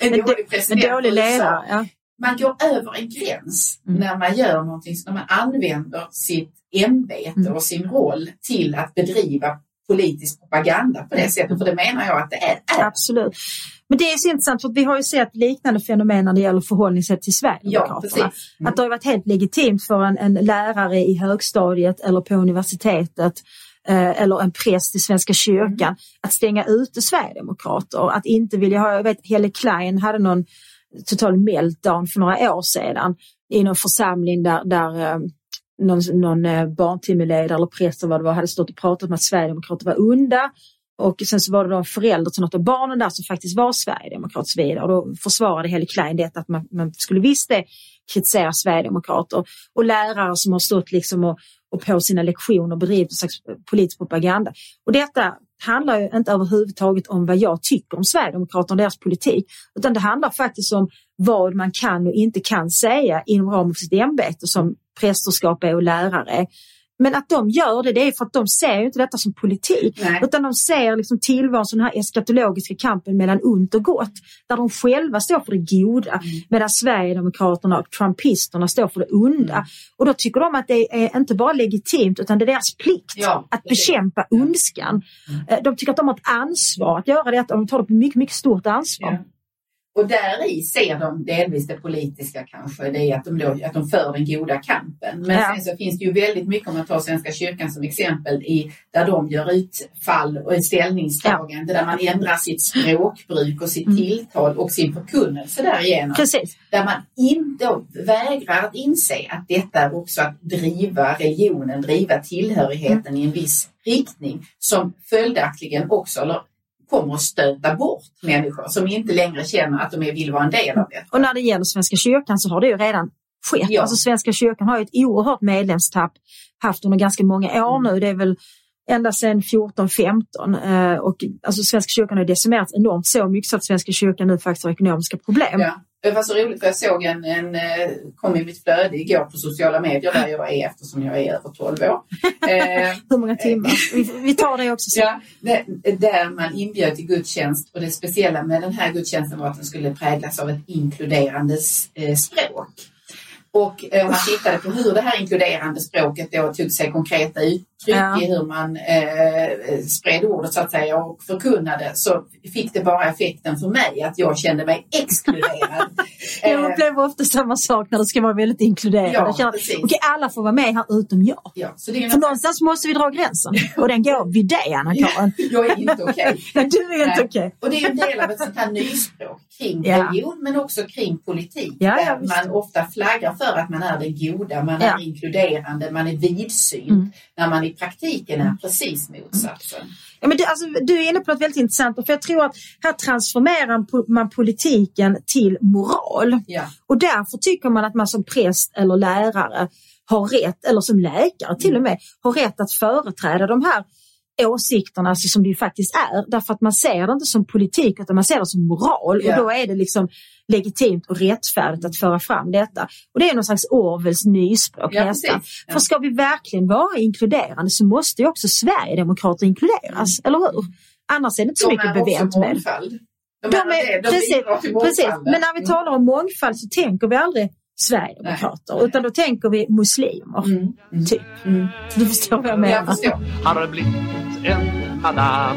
Speaker 2: en dålig president.
Speaker 3: En dålig ledare, ja.
Speaker 2: Man går över en gräns mm. när man gör någonting, när man använder sitt ämbete mm. och sin roll till att bedriva politisk propaganda på det sättet. För det menar jag att det är.
Speaker 3: Absolut. Men det är så intressant för vi har ju sett liknande fenomen när det gäller förhållningssätt till Sverigedemokraterna. Ja, mm. Att det har varit helt legitimt för en, en lärare i högstadiet eller på universitetet eh, eller en präst i Svenska kyrkan mm. att stänga ute Sverigedemokrater. Att inte vilja ha, jag vet Helle Klein hade någon total meltdown för några år sedan i någon församling där, där eh, någon, någon eh, barntimmeledare eller präst eller vad det var hade stått och pratat om att Sverigedemokrater var onda och sen så var det då en förälder till något av barnen där som faktiskt var sverigedemokrat och vidare. Och då försvarade Helle Klein det att man, man skulle visst det kritisera sverigedemokrater. Och lärare som har stått liksom och, och på sina lektioner bedrivit en slags politisk propaganda. Och detta handlar ju inte överhuvudtaget om vad jag tycker om Sverigedemokraterna och deras politik, utan det handlar faktiskt om vad man kan och inte kan säga inom ramen för sitt ämbete som prästerskap är och lärare. Men att de gör det, det är för att de ser inte detta som politik.
Speaker 2: Nej.
Speaker 3: Utan de ser liksom tillvaron som den här eskatologiska kampen mellan ont och gott. Där de själva står för det goda.
Speaker 2: Mm.
Speaker 3: Medan Sverigedemokraterna och Trumpisterna står för det onda.
Speaker 2: Mm.
Speaker 3: Och då tycker de att det är inte bara legitimt utan det är deras plikt
Speaker 2: Ja,
Speaker 3: att bekämpa ondskan. Eh, De tycker att de har ett ansvar att göra detta och de tar det på mycket, mycket stort ansvar.
Speaker 2: Ja. Och där i ser de delvis det politiska kanske, det är att de, då, att de för den goda kampen. Men
Speaker 3: Ja.
Speaker 2: sen så finns det ju väldigt mycket, om man tar Svenska kyrkan som exempel, i, där de gör utfall och ställningstagande där man ändrar sitt språkbruk och sitt
Speaker 3: Mm.
Speaker 2: tilltal och sin förkunnelse därigenom.
Speaker 3: Precis.
Speaker 2: Där man inte vägrar att inse att detta är också att driva religionen, driva tillhörigheten i en viss riktning som följaktligen också eller, kommer att stöta bort människor som inte längre känner att de vill vara en del av detta.
Speaker 3: Och när det gäller Svenska kyrkan så har det ju redan skett.
Speaker 2: Ja.
Speaker 3: Alltså Svenska kyrkan har ju ett oerhört medlemstapp haft under ganska många år nu. Det är väl ända sedan 14-15 eh, och alltså Svenska kyrkan har decimerats enormt så mycket så att Svenska kyrkan nu faktiskt har ekonomiska problem.
Speaker 2: Ja. Det var så roligt för jag såg en, en eh, kom i mitt flöde igår på sociala medier där jag är eftersom jag är över 12 år. Eh,
Speaker 3: Hur många timmar? Vi, vi tar det också. sen.
Speaker 2: Ja, där man inbjöd till gudstjänst och det speciella med den här gudstjänsten var att den skulle präglas av ett inkluderande eh, språk. Och eh, om man tittade på hur det här inkluderande språket då tog sig konkreta uttryck
Speaker 3: Ja.
Speaker 2: i hur man eh, spred ordet så att säga och förkunnade så fick det bara effekten för mig att jag kände mig exkluderad.
Speaker 3: Jag upplever ofta samma sak när det ska vara väldigt inkluderande.
Speaker 2: Ja.
Speaker 3: Okej, alla får vara med här utom jag.
Speaker 2: ja, så det är
Speaker 3: För någonstans måste vi dra gränsen och den går vid dig Anna-Karin.
Speaker 2: jag är inte okej.
Speaker 3: Nej, du är inte okej.
Speaker 2: Och det är en del av ett sånt här nyspråk kring
Speaker 3: Ja.
Speaker 2: religion men också kring politik.
Speaker 3: Ja,
Speaker 2: där man ofta flaggar för att man är den goda, man
Speaker 3: Ja.
Speaker 2: är inkluderande, man är vidsynt.
Speaker 3: Mm.
Speaker 2: När man i praktiken är precis motsatsen.
Speaker 3: Ja, men du, alltså, du är inne på något väldigt intressant för jag tror att här transformerar man politiken till moral.
Speaker 2: Ja.
Speaker 3: Och därför tycker man att man som präst eller lärare har rätt, eller som läkare till och med, har rätt att företräda de här åsikterna alltså, som det ju faktiskt är. Därför att man ser det inte som politik utan man ser det som moral
Speaker 2: Ja.
Speaker 3: och då är det liksom legitimt och rättfärdigt att föra fram detta. Och det är någon slags Orwells nyspråk
Speaker 2: Ja,
Speaker 3: nästan.
Speaker 2: Ja.
Speaker 3: För ska vi verkligen vara inkluderande så måste ju också Sverigedemokrater inkluderas, eller hur? Annars är det inte så
Speaker 2: De
Speaker 3: mycket bevänt med.
Speaker 2: De,
Speaker 3: De
Speaker 2: är, de
Speaker 3: precis, precis. Men när vi talar om mångfald så tänker vi aldrig Sverigedemokrater
Speaker 2: Nej.
Speaker 3: utan då tänker vi muslimer.
Speaker 2: Mm. Mm.
Speaker 3: Typ.
Speaker 2: Mm.
Speaker 3: Du förstår vad jag menar.
Speaker 2: Jag förstår.
Speaker 1: En madam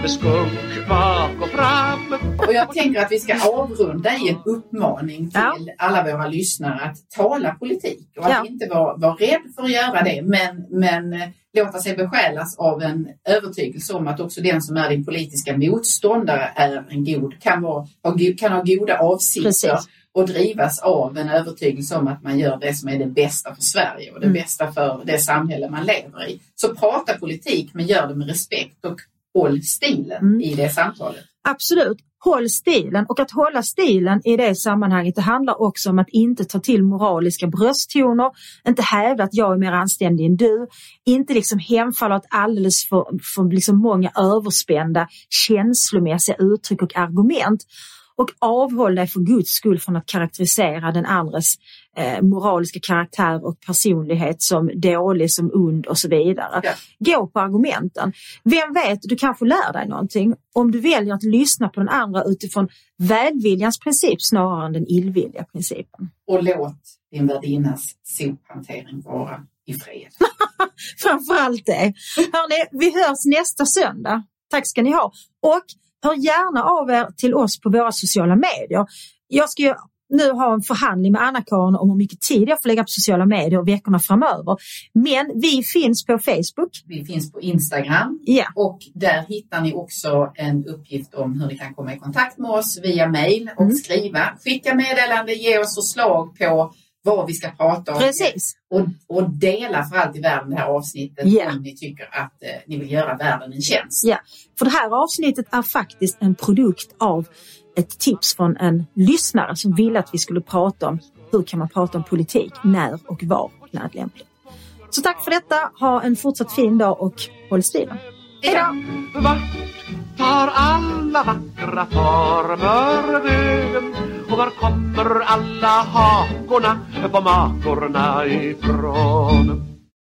Speaker 1: med skunk bak och fram.
Speaker 2: Och jag tänker att vi ska avrunda i en uppmaning till
Speaker 3: Ja.
Speaker 2: alla våra lyssnare att tala politik och att
Speaker 3: Ja.
Speaker 2: inte vara, vara rädd för att göra det men, men eh, låta sig besjälas av en övertygelse om att också den som är din politiska motståndare är en god, kan, vara, kan ha goda avsikter
Speaker 3: Precis.
Speaker 2: Och drivas av en övertygelse om att man gör det som är det bästa för Sverige och det
Speaker 3: Mm.
Speaker 2: bästa för det samhälle man lever i. Så prata politik men gör det med respekt och håll stilen
Speaker 3: Mm.
Speaker 2: i det samtalet.
Speaker 3: Absolut. Håll stilen och att hålla stilen i det sammanhanget det handlar också om att inte ta till moraliska brösttoner, inte hävda att jag är mer anständig än du, inte liksom hemfalla åt alldeles för, för liksom många överspända känslomässiga uttryck och argument och avhåll dig för Guds skull från att karaktärisera den andres eh, moraliska karaktär och personlighet som dålig, som ond och så vidare.
Speaker 2: Ja.
Speaker 3: Gå på argumenten. Vem vet, du kanske lär dig någonting om du väljer att lyssna på den andra utifrån välviljans princip snarare än den illvilliga principen.
Speaker 2: och låt din värdinnas sophantering vara i fred.
Speaker 3: Framförallt det. Hörrni, vi hörs nästa söndag. Tack ska ni ha. Och hör gärna av er till oss på våra sociala medier. Jag ska ju nu ha en förhandling med Anna-Karin om hur mycket tid jag får lägga på sociala medier veckorna framöver. Men vi finns på Facebook.
Speaker 2: Vi finns på Instagram
Speaker 3: Ja,
Speaker 2: och där hittar ni också en uppgift om hur ni kan komma i kontakt med oss via mail och
Speaker 3: Mm.
Speaker 2: skriva. Skicka meddelande, ge oss förslag på vad vi ska prata om.
Speaker 3: precis.
Speaker 2: Och, och dela för allt i världen det här avsnittet
Speaker 3: Ja.
Speaker 2: om ni tycker att eh, ni vill göra världen en tjänst.
Speaker 3: Ja, för det här avsnittet är faktiskt en produkt av ett tips från en lyssnare som ville att vi skulle prata om hur kan man prata om politik, när och var när det är lämpligt. Så tack för detta, ha en fortsatt fin dag och håll stilen. Hej då!
Speaker 1: Vart tar alla vackra former vägen? Var kommer alla hakorna på makorna ifrån?